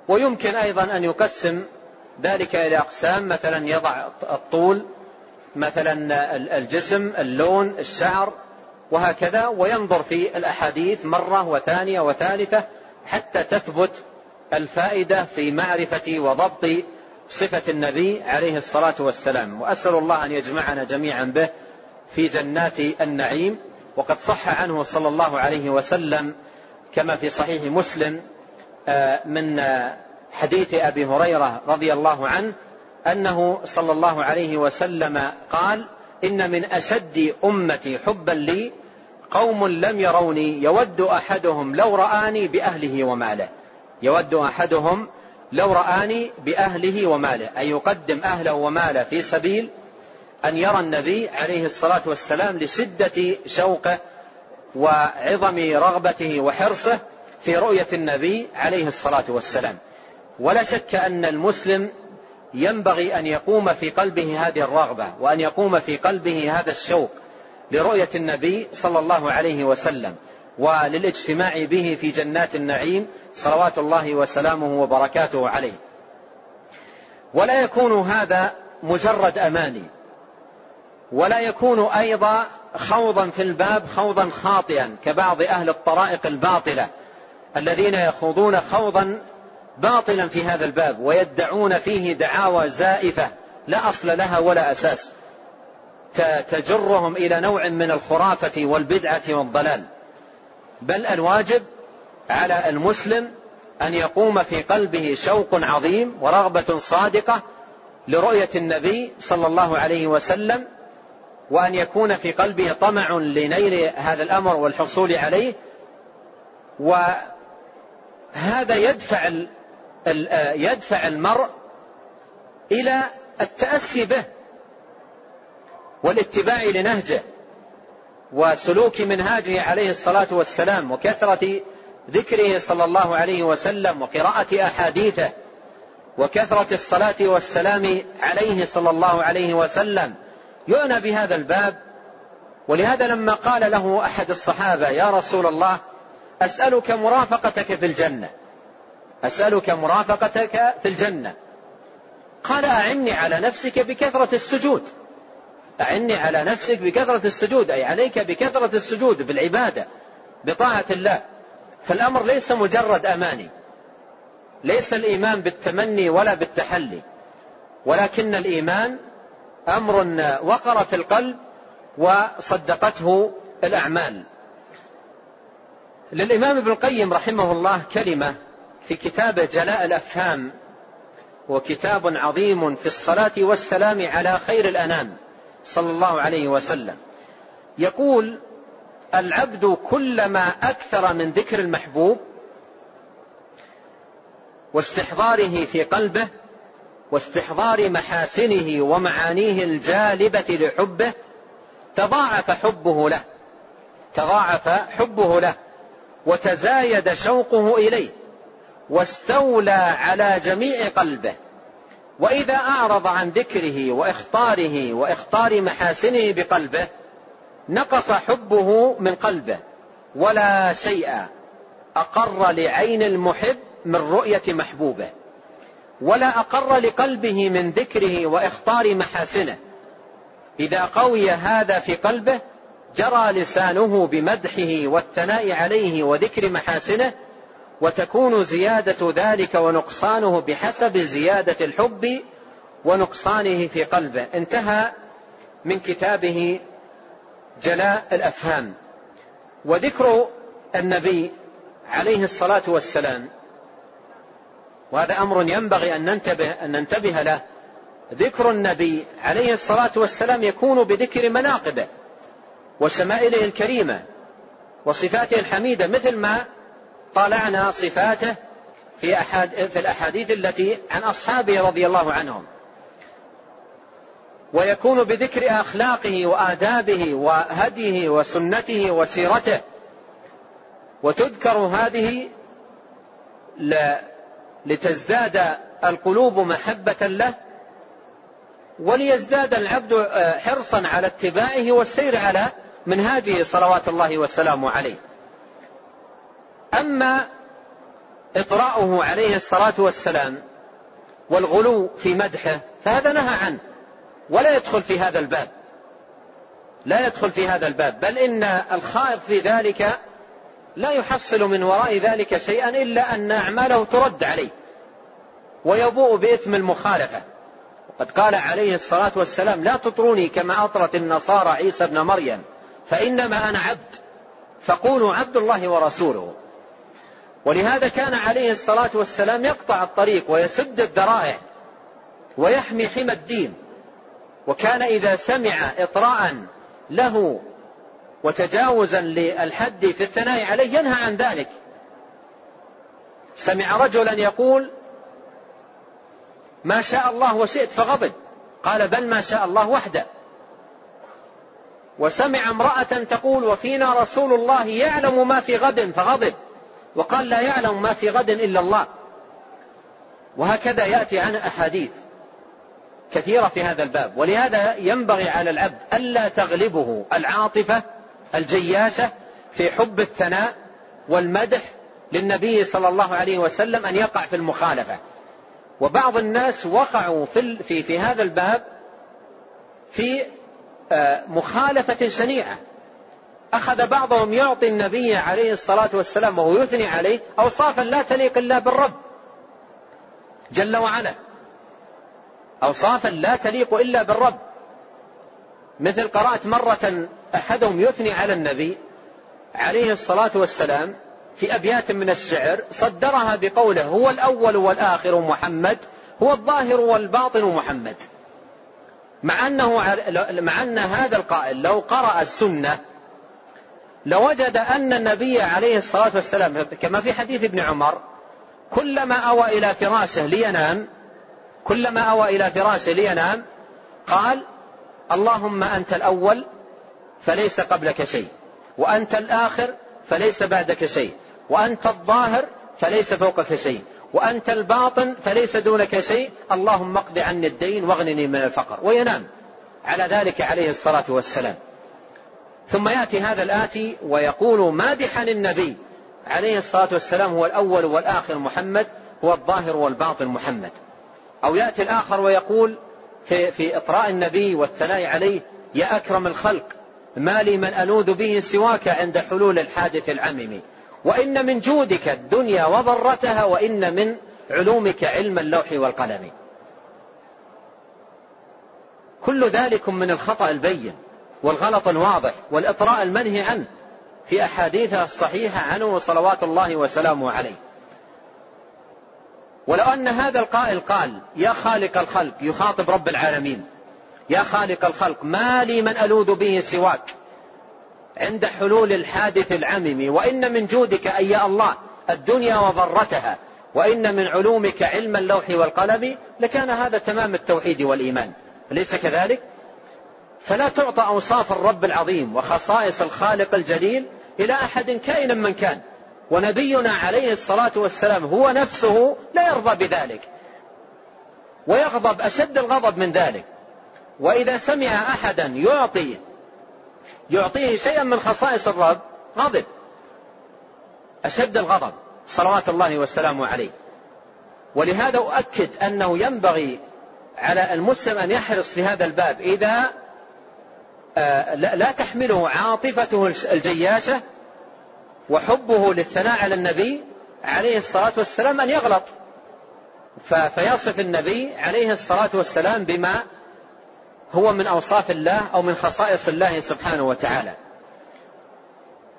ويمكن أيضا أن يقسم ذلك إلى أقسام مثلا يضع الطول مثلا الجسم اللون الشعر وهكذا وينظر في الأحاديث مرة وثانية وثالثة حتى تثبت الفائدة في معرفة وضبط صفة النبي عليه الصلاة والسلام. وأسأل الله أن يجمعنا جميعا به في جنات النعيم. وقد صح عنه صلى الله عليه وسلم كما في صحيح مسلم آه، من حديث أبي هريرة رضي الله عنه أنه صلى الله عليه وسلم قال إن من أشد أمتي حبا لي قوم لم يروني يود أحدهم لو رآني بأهله وماله. يود أحدهم لو رآني بأهله وماله أن يقدم أهله وماله في سبيل أن يرى النبي عليه الصلاة والسلام لشدة شوقه وعظم رغبته وحرصه في رؤية النبي عليه الصلاة والسلام. ولا شك أن المسلم ينبغي أن يقوم في قلبه هذه الرغبة وأن يقوم في قلبه هذا الشوق لرؤية النبي صلى الله عليه وسلم. وللاجتماع به في جنات النعيم صلوات الله وسلامه وبركاته عليه. ولا يكون هذا مجرد أماني. ولا يكون أيضا خوضا في الباب خوضا خاطئا كبعض أهل الطرائق الباطلة الذين يخوضون خوضا باطلا في هذا الباب ويدعون فيه دعاوى زائفة لا أصل لها ولا أساس. تجرهم إلى نوع من الخرافة والبدعة والضلال. بل الواجب على المسلم أن يقوم في قلبه شوق عظيم ورغبة صادقة لرؤية النبي صلى الله عليه وسلم وأن يكون في قلبه طمع لنيل هذا الأمر والحصول عليه. وهذا يدفع يدفع المرء إلى التأسي به والاتباع لنهجه. وسلوك منهاجه عليه الصلاة والسلام وكثرة ذكره صلى الله عليه وسلم وقراءة أحاديثه وكثرة الصلاة والسلام عليه صلى الله عليه وسلم يعنى بهذا الباب. ولهذا لما قال له أحد الصحابة يا رسول الله أسألك مرافقتك في الجنة. أسألك مرافقتك في الجنة. قال أعني على نفسك بكثرة السجود. أعني على نفسك بكثرة السجود أي عليك بكثرة السجود بالعبادة بطاعة الله. فالأمر ليس مجرد أماني. ليس الإيمان بالتمني ولا بالتحلي. ولكن الإيمان أمر وقر في القلب وصدقته الأعمال. للإمام ابن القيم رحمه الله كلمة في كتابه جلاء الأفهام وكتاب عظيم في الصلاة والسلام على خير الأنام. صلى الله عليه وسلم. يقول العبد كلما أكثر من ذكر المحبوب واستحضاره في قلبه واستحضار محاسنه ومعانيه الجالبة لحبه تضاعف حبه له تضاعف حبه له وتزايد شوقه إليه واستولى على جميع قلبه. وإذا أعرض عن ذكره وإخطاره وإخطار محاسنه بقلبه نقص حبه من قلبه ولا شيء أقر لعين المحب من رؤية محبوبه ولا أقر لقلبه من ذكره وإخطار محاسنه. إذا قوي هذا في قلبه جرى لسانه بمدحه والثناء عليه وذكر محاسنه وتكون زيادة ذلك ونقصانه بحسب زيادة الحب ونقصانه في قلبه. انتهى من كتابه جلاء الأفهام. وذكر النبي عليه الصلاة والسلام وهذا أمر ينبغي أن ننتبه أن ننتبه له. ذكر النبي عليه الصلاة والسلام يكون بذكر مناقبه وشمائله الكريمة وصفاته الحميدة مثل ما طالعنا صفاته في في الأحاديث التي عن أصحابه رضي الله عنهم. ويكون بذكر أخلاقه وآدابه وهديه وسنته وسيرته. وتذكر هذه لتزداد القلوب محبة له وليزداد العبد آه، حرصا على اتباعه والسير على منهاجه صلوات الله وسلامه عليه. أما اطراؤه عليه الصلاة والسلام والغلو في مدحه فهذا نهى عنه. ولا يدخل في هذا الباب. لا يدخل في هذا الباب. بل إن الخائض في ذلك لا يحصل من وراء ذلك شيئا إلا أن أعماله ترد عليه ويبوء بإثم المخالفة. وقد قال عليه الصلاة والسلام لا تطروني كما أطرت النصارى عيسى ابن مريم فإنما أنا عبد فقولوا عبد الله ورسوله. ولهذا كان عليه الصلاة والسلام يقطع الطريق ويسد الذرائع ويحمي حمى الدين. وكان إذا سمع إطراء له وتجاوزا للحد في الثناء عليه ينهى عن ذلك. سمع رجلا يقول ما شاء الله وشئت فغضب. قال بل ما شاء الله وحده. وسمع امرأة تقول وفينا رسول الله يعلم ما في غد فغضب. وقال لا يعلم ما في غد إلا الله. وهكذا يأتي عن أحاديث كثيرة في هذا الباب. ولهذا ينبغي على العبد ألا تغلبه العاطفة الجياشة في حب الثناء والمدح للنبي صلى الله عليه وسلم أن يقع في المخالفة. وبعض الناس وقعوا في, في, في هذا الباب في آه، مخالفة شنيعة. أخذ بعضهم يعطي النبي عليه الصلاة والسلام وهو يثني عليه أوصافا لا تليق إلا بالرب جل وعلا. أوصافا لا تليق إلا بالرب. مثل قرأت مرة أحدهم يثني على النبي عليه الصلاة والسلام في أبيات من الشعر صدرها بقوله هو الأول والآخر محمد هو الظاهر والباطن محمد. مع أنه مع أن هذا القائل لو قرأ السنة لوجد أن النبي عليه الصلاة والسلام كما في حديث ابن عمر كلما أوى إلى فراشه لينام كلما أوى إلى فراشه لينام قال اللهم أنت الأول فليس قبلك شيء وأنت الآخر فليس بعدك شيء وأنت الظاهر فليس فوقك شيء وأنت الباطن فليس دونك شيء اللهم اقض عني الدين واغنني من الفقر. وينام. على ذلك عليه الصلاة والسلام. ثم يأتي هذا الآتي ويقول مادحا النبي. عليه الصلاة والسلام هو الأول والآخر محمد هو الظاهر والباطن محمد. أو يأتي الآخر ويقول في, في إطراء النبي والثناء عليه يا أكرم الخلق ما لي من ألوذ به سواك عند حلول الحادث العمم. وإن من جودك الدنيا وضرتها وإن من علومك علم اللوح والقلم. كل ذلك من الخطأ البين. والغلط الواضح والإطراء المنهي عنه في أحاديثه الصحيحة عنه صلوات الله وسلامه عليه. ولو أن هذا القائل قال يا خالق الخلق يخاطب رب العالمين. يا خالق الخلق ما لي من ألوذ به سواك. عند حلول الحادث العمم وإن من جودك أي يا الله الدنيا وضرتها وإن من علومك علم اللوح والقلم لكان هذا تمام التوحيد والإيمان. أليس كذلك؟ فلا تعطى أوصاف الرب العظيم وخصائص الخالق الجليل إلى أحد كائنا من كان. ونبينا عليه الصلاة والسلام هو نفسه لا يرضى بذلك. ويغضب أشد الغضب من ذلك. وإذا سمع أحدا يعطي يعطيه شيئا من خصائص الرب غضب. أشد الغضب صلوات الله وسلامه عليه. ولهذا أؤكد أنه ينبغي على المسلم أن يحرص في هذا الباب إذا لا تحمله عاطفته الجياشة وحبه للثناء على النبي عليه الصلاة والسلام أن يغلط. فيصف النبي عليه الصلاة والسلام بما هو من أوصاف الله أو من خصائص الله سبحانه وتعالى.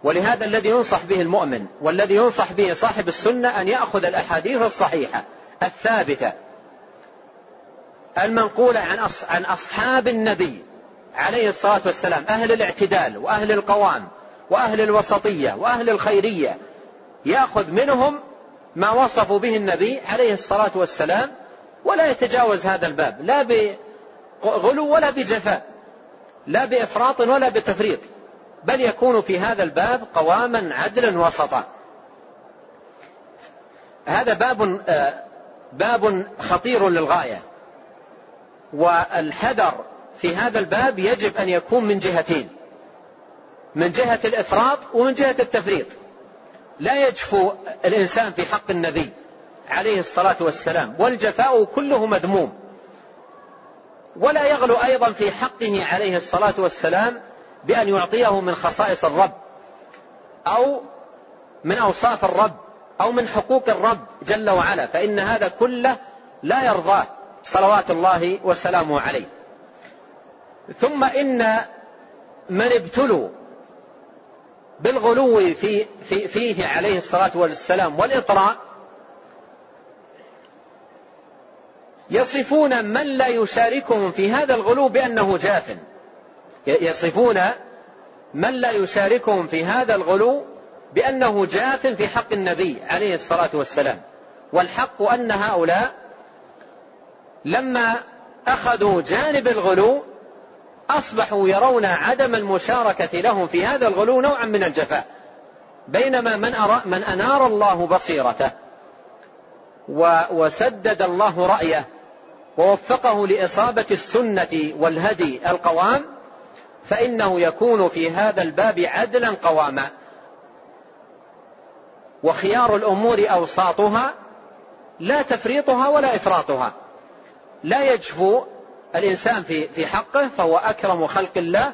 ولهذا الذي ينصح به المؤمن والذي ينصح به صاحب السنة أن يأخذ الأحاديث الصحيحة الثابتة المنقولة عن عن أصحاب النبي عليه الصلاة والسلام أهل الاعتدال وأهل القوام وأهل الوسطية وأهل الخيرية يأخذ منهم ما وصفوا به النبي عليه الصلاة والسلام ولا يتجاوز هذا الباب لا بغلو ولا بجفاء لا بإفراط ولا بتفريط بل يكون في هذا الباب قواما عدلا وسطا. هذا باب آه، باب خطير للغاية والحذر في هذا الباب يجب أن يكون من جهتين. من جهة الإفراط ومن جهة التفريط. لا يجفو الإنسان في حق النبي عليه الصلاة والسلام والجفاء كله مذموم. ولا يغلو أيضا في حقه عليه الصلاة والسلام بأن يعطيه من خصائص الرب أو من أوصاف الرب أو من حقوق الرب جل وعلا فإن هذا كله لا يرضاه صلوات الله وسلامه عليه. ثم إن من ابتلوا بالغلو في, في فيه عليه الصلاة والسلام والإطراء يصفون من لا يشاركهم في هذا الغلو بأنه جاف. يصفون من لا يشاركهم في هذا الغلو بأنه جاف في حق النبي عليه الصلاة والسلام. والحق أن هؤلاء لما أخذوا جانب الغلو أصبحوا يرون عدم المشاركة لهم في هذا الغلو نوعا من الجفاء بينما من, أرى من أنار الله بصيرته وسدد الله رأيه ووفقه لإصابة السنة والهدي القوام فإنه يكون في هذا الباب عدلا قواما. وخيار الأمور أوساطها لا تفريطها ولا إفراطها. لا يجفو الإنسان في في حقه فهو أكرم خلق الله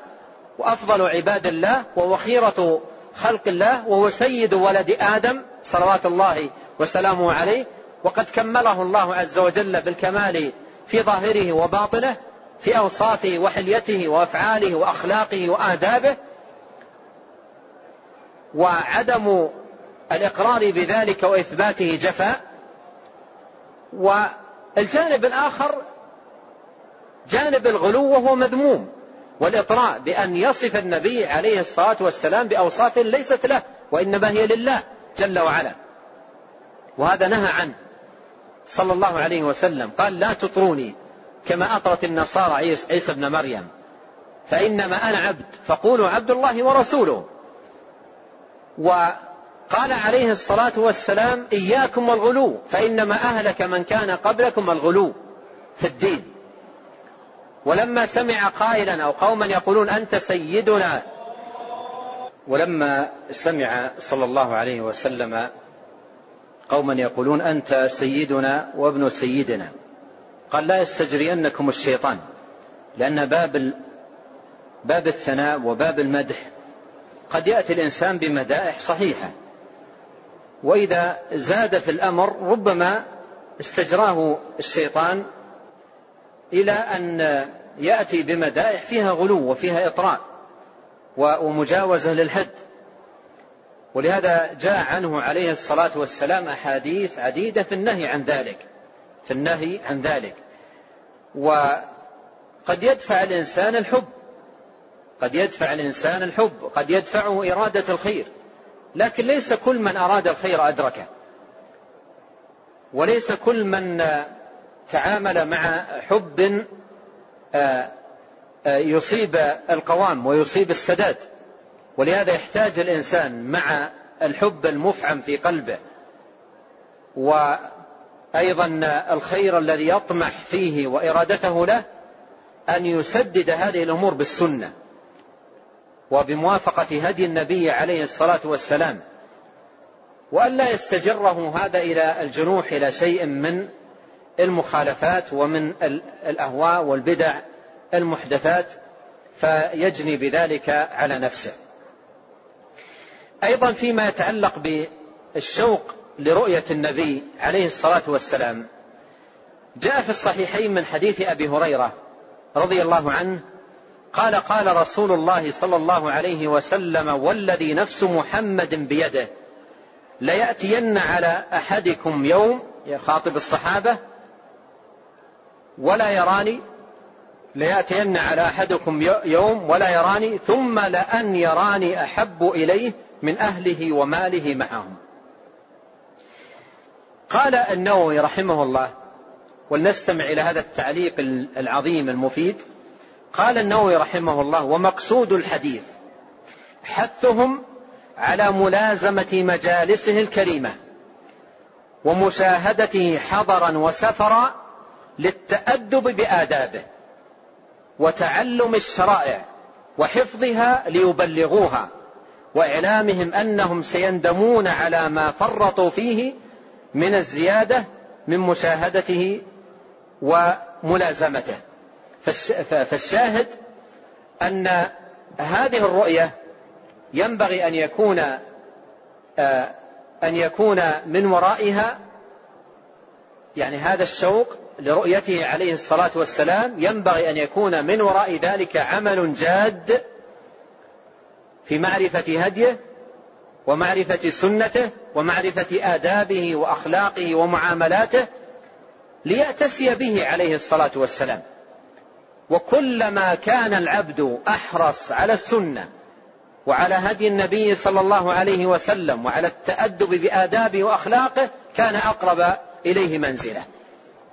وأفضل عباد الله وهو خيرة خلق الله وهو سيد ولد آدم صلوات الله وسلامه عليه. وقد كمله الله عز وجل بالكمال في ظاهره وباطنه في أوصافه وحليته وأفعاله وأخلاقه وآدابه. وعدم الإقرار بذلك وإثباته جفاء. والجانب الآخر جانب الغلو وهو مذموم والإطراء بأن يصف النبي عليه الصلاة والسلام بأوصاف ليست له وإنما هي لله جل وعلا. وهذا نهى عنه صلى الله عليه وسلم قال لا تطروني كما أطرت النصارى عيسى ابن مريم فإنما أنا عبد فقولوا عبد الله ورسوله. وقال عليه الصلاة والسلام إياكم والغلو فإنما أهلك من كان قبلكم الغلو في الدين. ولما سمع قائلا أو قوما يقولون أنت سيدنا. ولما سمع صلى الله عليه وسلم قوما يقولون أنت سيدنا وابن سيدنا. قال لا يستجرينكم الشيطان لأن باب باب الثناء وباب المدح قد يأتي الإنسان بمدائح صحيحة. وإذا زاد في الأمر ربما استجراه الشيطان إلى أن يأتي بمدائح فيها غلو وفيها إطراء ومجاوزة للحد. ولهذا جاء عنه عليه الصلاة والسلام أحاديث عديدة في النهي عن ذلك. في النهي عن ذلك. وقد يدفع الإنسان الحب. قد يدفع الإنسان الحب. قد يدفعه إرادة الخير. لكن ليس كل من أراد الخير أدركه. وليس كل من تعامل مع حب آه، آه، يصيب القوام ويصيب السداد. ولهذا يحتاج الإنسان مع الحب المفعم في قلبه. وأيضا الخير الذي يطمح فيه وإرادته له أن يسدد هذه الأمور بالسنة. وبموافقة هدي النبي عليه الصلاة والسلام. وأن لا يستجره هذا إلى الجنوح إلى شيء من المخالفات ومن الأهواء والبدع المحدثات فيجني بذلك على نفسه. أيضا فيما يتعلق بالشوق لرؤية النبي عليه الصلاة والسلام جاء في الصحيحين من حديث أبي هريرة رضي الله عنه قال قال رسول الله صلى الله عليه وسلم والذي نفس محمد بيده ليأتين على أحدكم يوم يخاطب الصحابة ولا يراني ليأتين على أحدكم يوم ولا يراني ثم لأن يراني أحب إليه من أهله وماله معهم. قال النووي رحمه الله ولنستمع إلى هذا التعليق العظيم المفيد. قال النووي رحمه الله ومقصود الحديث حثهم على ملازمة مجالسه الكريمة ومشاهدته حضرا وسفرا للتأدب بآدابه وتعلم الشرائع وحفظها ليبلغوها وإعلامهم أنهم سيندمون على ما فرطوا فيه من الزيادة من مشاهدته وملازمته. فالشاهد أن هذه الرؤية ينبغي أن يكون آه، أن يكون من ورائها يعني هذا الشوق لرؤيته عليه الصلاة والسلام ينبغي أن يكون من وراء ذلك عمل جاد في معرفة هديه ومعرفة سنته ومعرفة آدابه وأخلاقه ومعاملاته ليأتسي به عليه الصلاة والسلام. وكلما كان العبد أحرص على السنة وعلى هدي النبي صلى الله عليه وسلم وعلى التأدب بآدابه وأخلاقه كان أقرب إليه منزلة.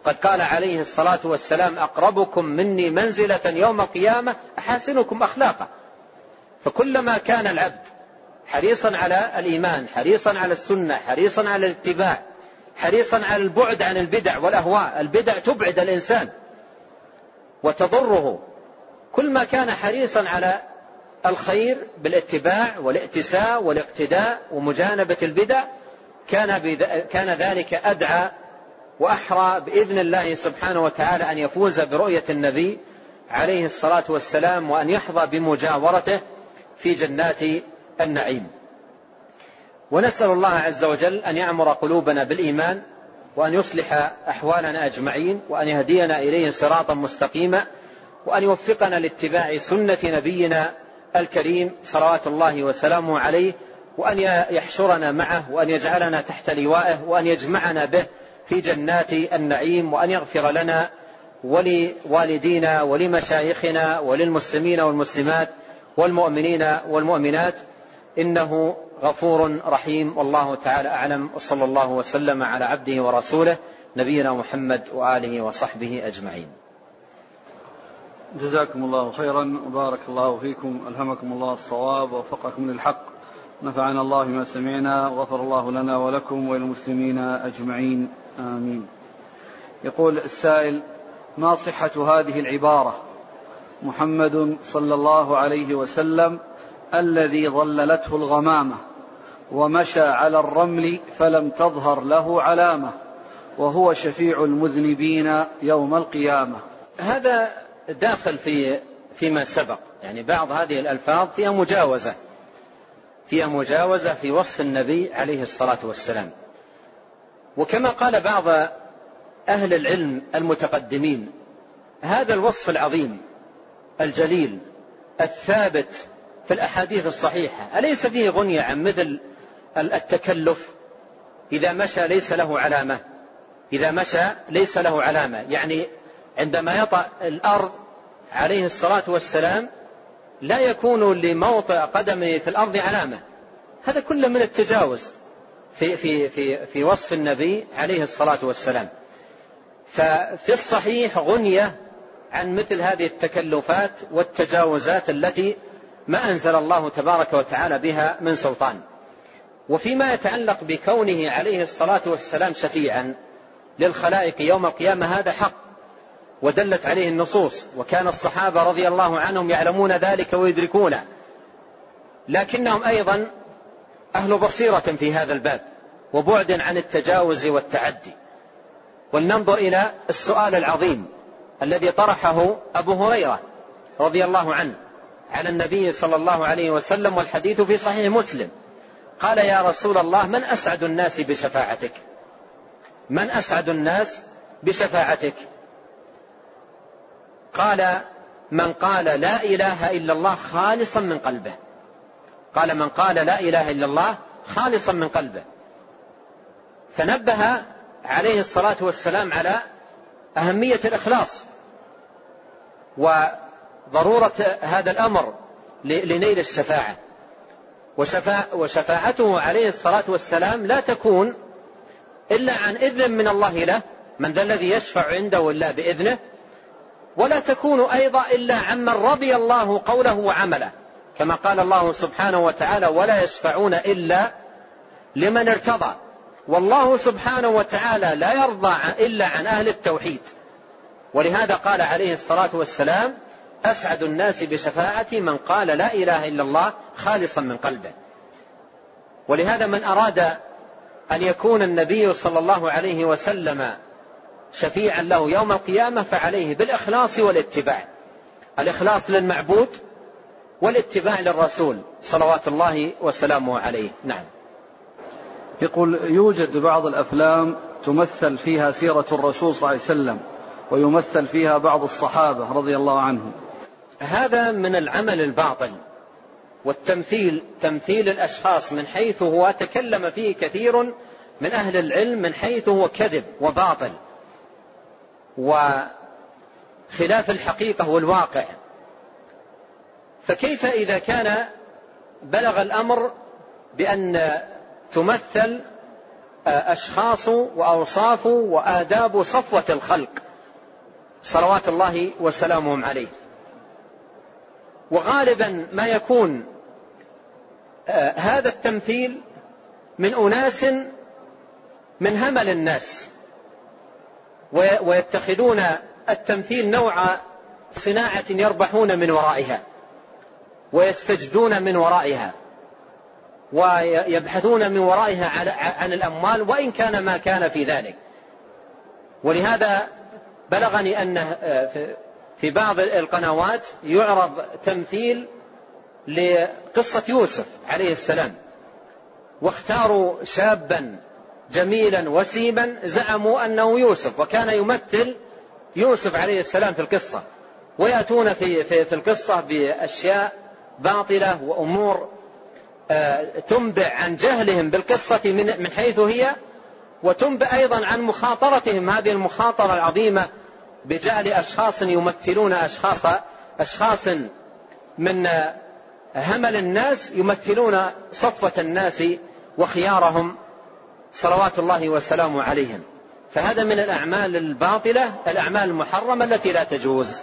قد قال عليه الصلاة والسلام أقربكم مني منزلة يوم القيامة أحاسنكم أخلاقا. فكلما كان العبد حريصا على الإيمان حريصا على السنة حريصا على الاتباع حريصا على البعد عن البدع والأهواء البدع تبعد الإنسان وتضره. كل ما كان حريصا على الخير بالاتباع والائتساء والاقتداء ومجانبة البدع كان, كان ذلك أدعى وأحرى بإذن الله سبحانه وتعالى أن يفوز برؤية النبي عليه الصلاة والسلام وأن يحظى بمجاورته في جنات النعيم. ونسأل الله عز وجل أن يعمر قلوبنا بالإيمان وأن يصلح أحوالنا أجمعين وأن يهدينا إليه صراطا مستقيما وأن يوفقنا لاتباع سنة نبينا الكريم صلوات الله وسلامه عليه وأن يحشرنا معه وأن يجعلنا تحت لوائه وأن يجمعنا به في جنات النعيم وأن يغفر لنا ولوالدينا ولمشايخنا وللمسلمين والمسلمات والمؤمنين والمؤمنات. إنه غفور رحيم. والله تعالى أعلم. وصلى الله وسلم على عبده ورسوله نبينا محمد وآله وصحبه أجمعين. جزاكم الله خيرا. وبارك الله فيكم. ألهمكم الله الصواب. ووفقكم للحق. نفعنا الله ما سمعنا. وغفر الله لنا ولكم وللمسلمين أجمعين. آمين. يقول السائل ما صحة هذه العبارة؟ محمد صلى الله عليه وسلم الذي ظللته الغمامة ومشى على الرمل فلم تظهر له علامة وهو شفيع المذنبين يوم القيامة. هذا داخل في فيما سبق. يعني بعض هذه الألفاظ فيها مجاوزة فيها مجاوزة في وصف النبي عليه الصلاة والسلام. وكما قال بعض أهل العلم المتقدمين هذا الوصف العظيم الجليل الثابت في الأحاديث الصحيحة. أليس فيه غنية عن مثل التكلف؟ إذا مشى ليس له علامة. إذا مشى ليس له علامة. يعني عندما يطأ الأرض عليه الصلاة والسلام لا يكون لموطئ قدمه في الأرض علامة. هذا كله من التجاوز. في, في, في, في وصف النبي عليه الصلاة والسلام. ففي الصحيح غنية عن مثل هذه التكلفات والتجاوزات التي ما أنزل الله تبارك وتعالى بها من سلطان. وفيما يتعلق بكونه عليه الصلاة والسلام شفيعا للخلائق يوم القيامة هذا حق ودلت عليه النصوص وكان الصحابة رضي الله عنهم يعلمون ذلك ويدركونه. لكنهم أيضا أهل بصيرة في هذا الباب وبعد عن التجاوز والتعدي. ولننظر إلى السؤال العظيم الذي طرحه أبو هريرة رضي الله عنه على النبي صلى الله عليه وسلم والحديث في صحيح مسلم. قال يا رسول الله من أسعد الناس بشفاعتك؟ من أسعد الناس بشفاعتك؟ قال من قال لا إله إلا الله خالصا من قلبه. قال من قال لا إله إلا الله خالصا من قلبه. فنبه عليه الصلاة والسلام على أهمية الإخلاص وضرورة هذا الأمر لنيل الشفاعة. وشفاعته عليه الصلاة والسلام لا تكون إلا عن إذن من الله له من ذا الذي يشفع عنده إلا بإذنه ولا تكون أيضا إلا عمن رضي الله قوله وعمله. كما قال الله سبحانه وتعالى ولا يشفعون إلا لمن ارتضى والله سبحانه وتعالى لا يرضى إلا عن أهل التوحيد. ولهذا قال عليه الصلاة والسلام أسعد الناس بشفاعتي من قال لا إله إلا الله خالصا من قلبه ولهذا من أراد أن يكون النبي صلى الله عليه وسلم شفيعا له يوم القيامة فعليه بالإخلاص والاتباع. الإخلاص للمعبود والاتباع للرسول صلوات الله وسلامه عليه. نعم. يقول يوجد بعض الأفلام تمثل فيها سيرة الرسول صلى الله عليه وسلم ويمثل فيها بعض الصحابة رضي الله عنهم. هذا من العمل الباطل والتمثيل تمثيل الأشخاص من حيث هو تكلم فيه كثير من أهل العلم من حيث هو كذب وباطل. وخلاف الحقيقة والواقع. فكيف إذا كان بلغ الأمر بأن تمثل أشخاص وأوصاف وآداب صفوة الخلق؟ صلوات الله وسلامهم عليه. وغالبا ما يكون هذا التمثيل من أناس من همل الناس. ويتخذون التمثيل نوع صناعة يربحون من ورائها. ويستجدون من ورائها ويبحثون من ورائها عن الأموال وإن كان ما كان في ذلك. ولهذا بلغني أن في بعض القنوات يعرض تمثيل لقصة يوسف عليه السلام. واختاروا شابا جميلا وسيما زعموا أنه يوسف وكان يمثل يوسف عليه السلام في القصة. ويأتون في, في, في القصة بأشياء باطلة وأمور آه، تنبع عن جهلهم بالقصة من, حيث هي وتنبئ أيضا عن مخاطرتهم. هذه المخاطرة العظيمة بجعل أشخاص يمثلون أشخاص أشخاص من همل الناس يمثلون صفوة الناس وخيارهم صلوات الله وسلامه عليهم. فهذا من الأعمال الباطلة الأعمال المحرمة التي لا تجوز.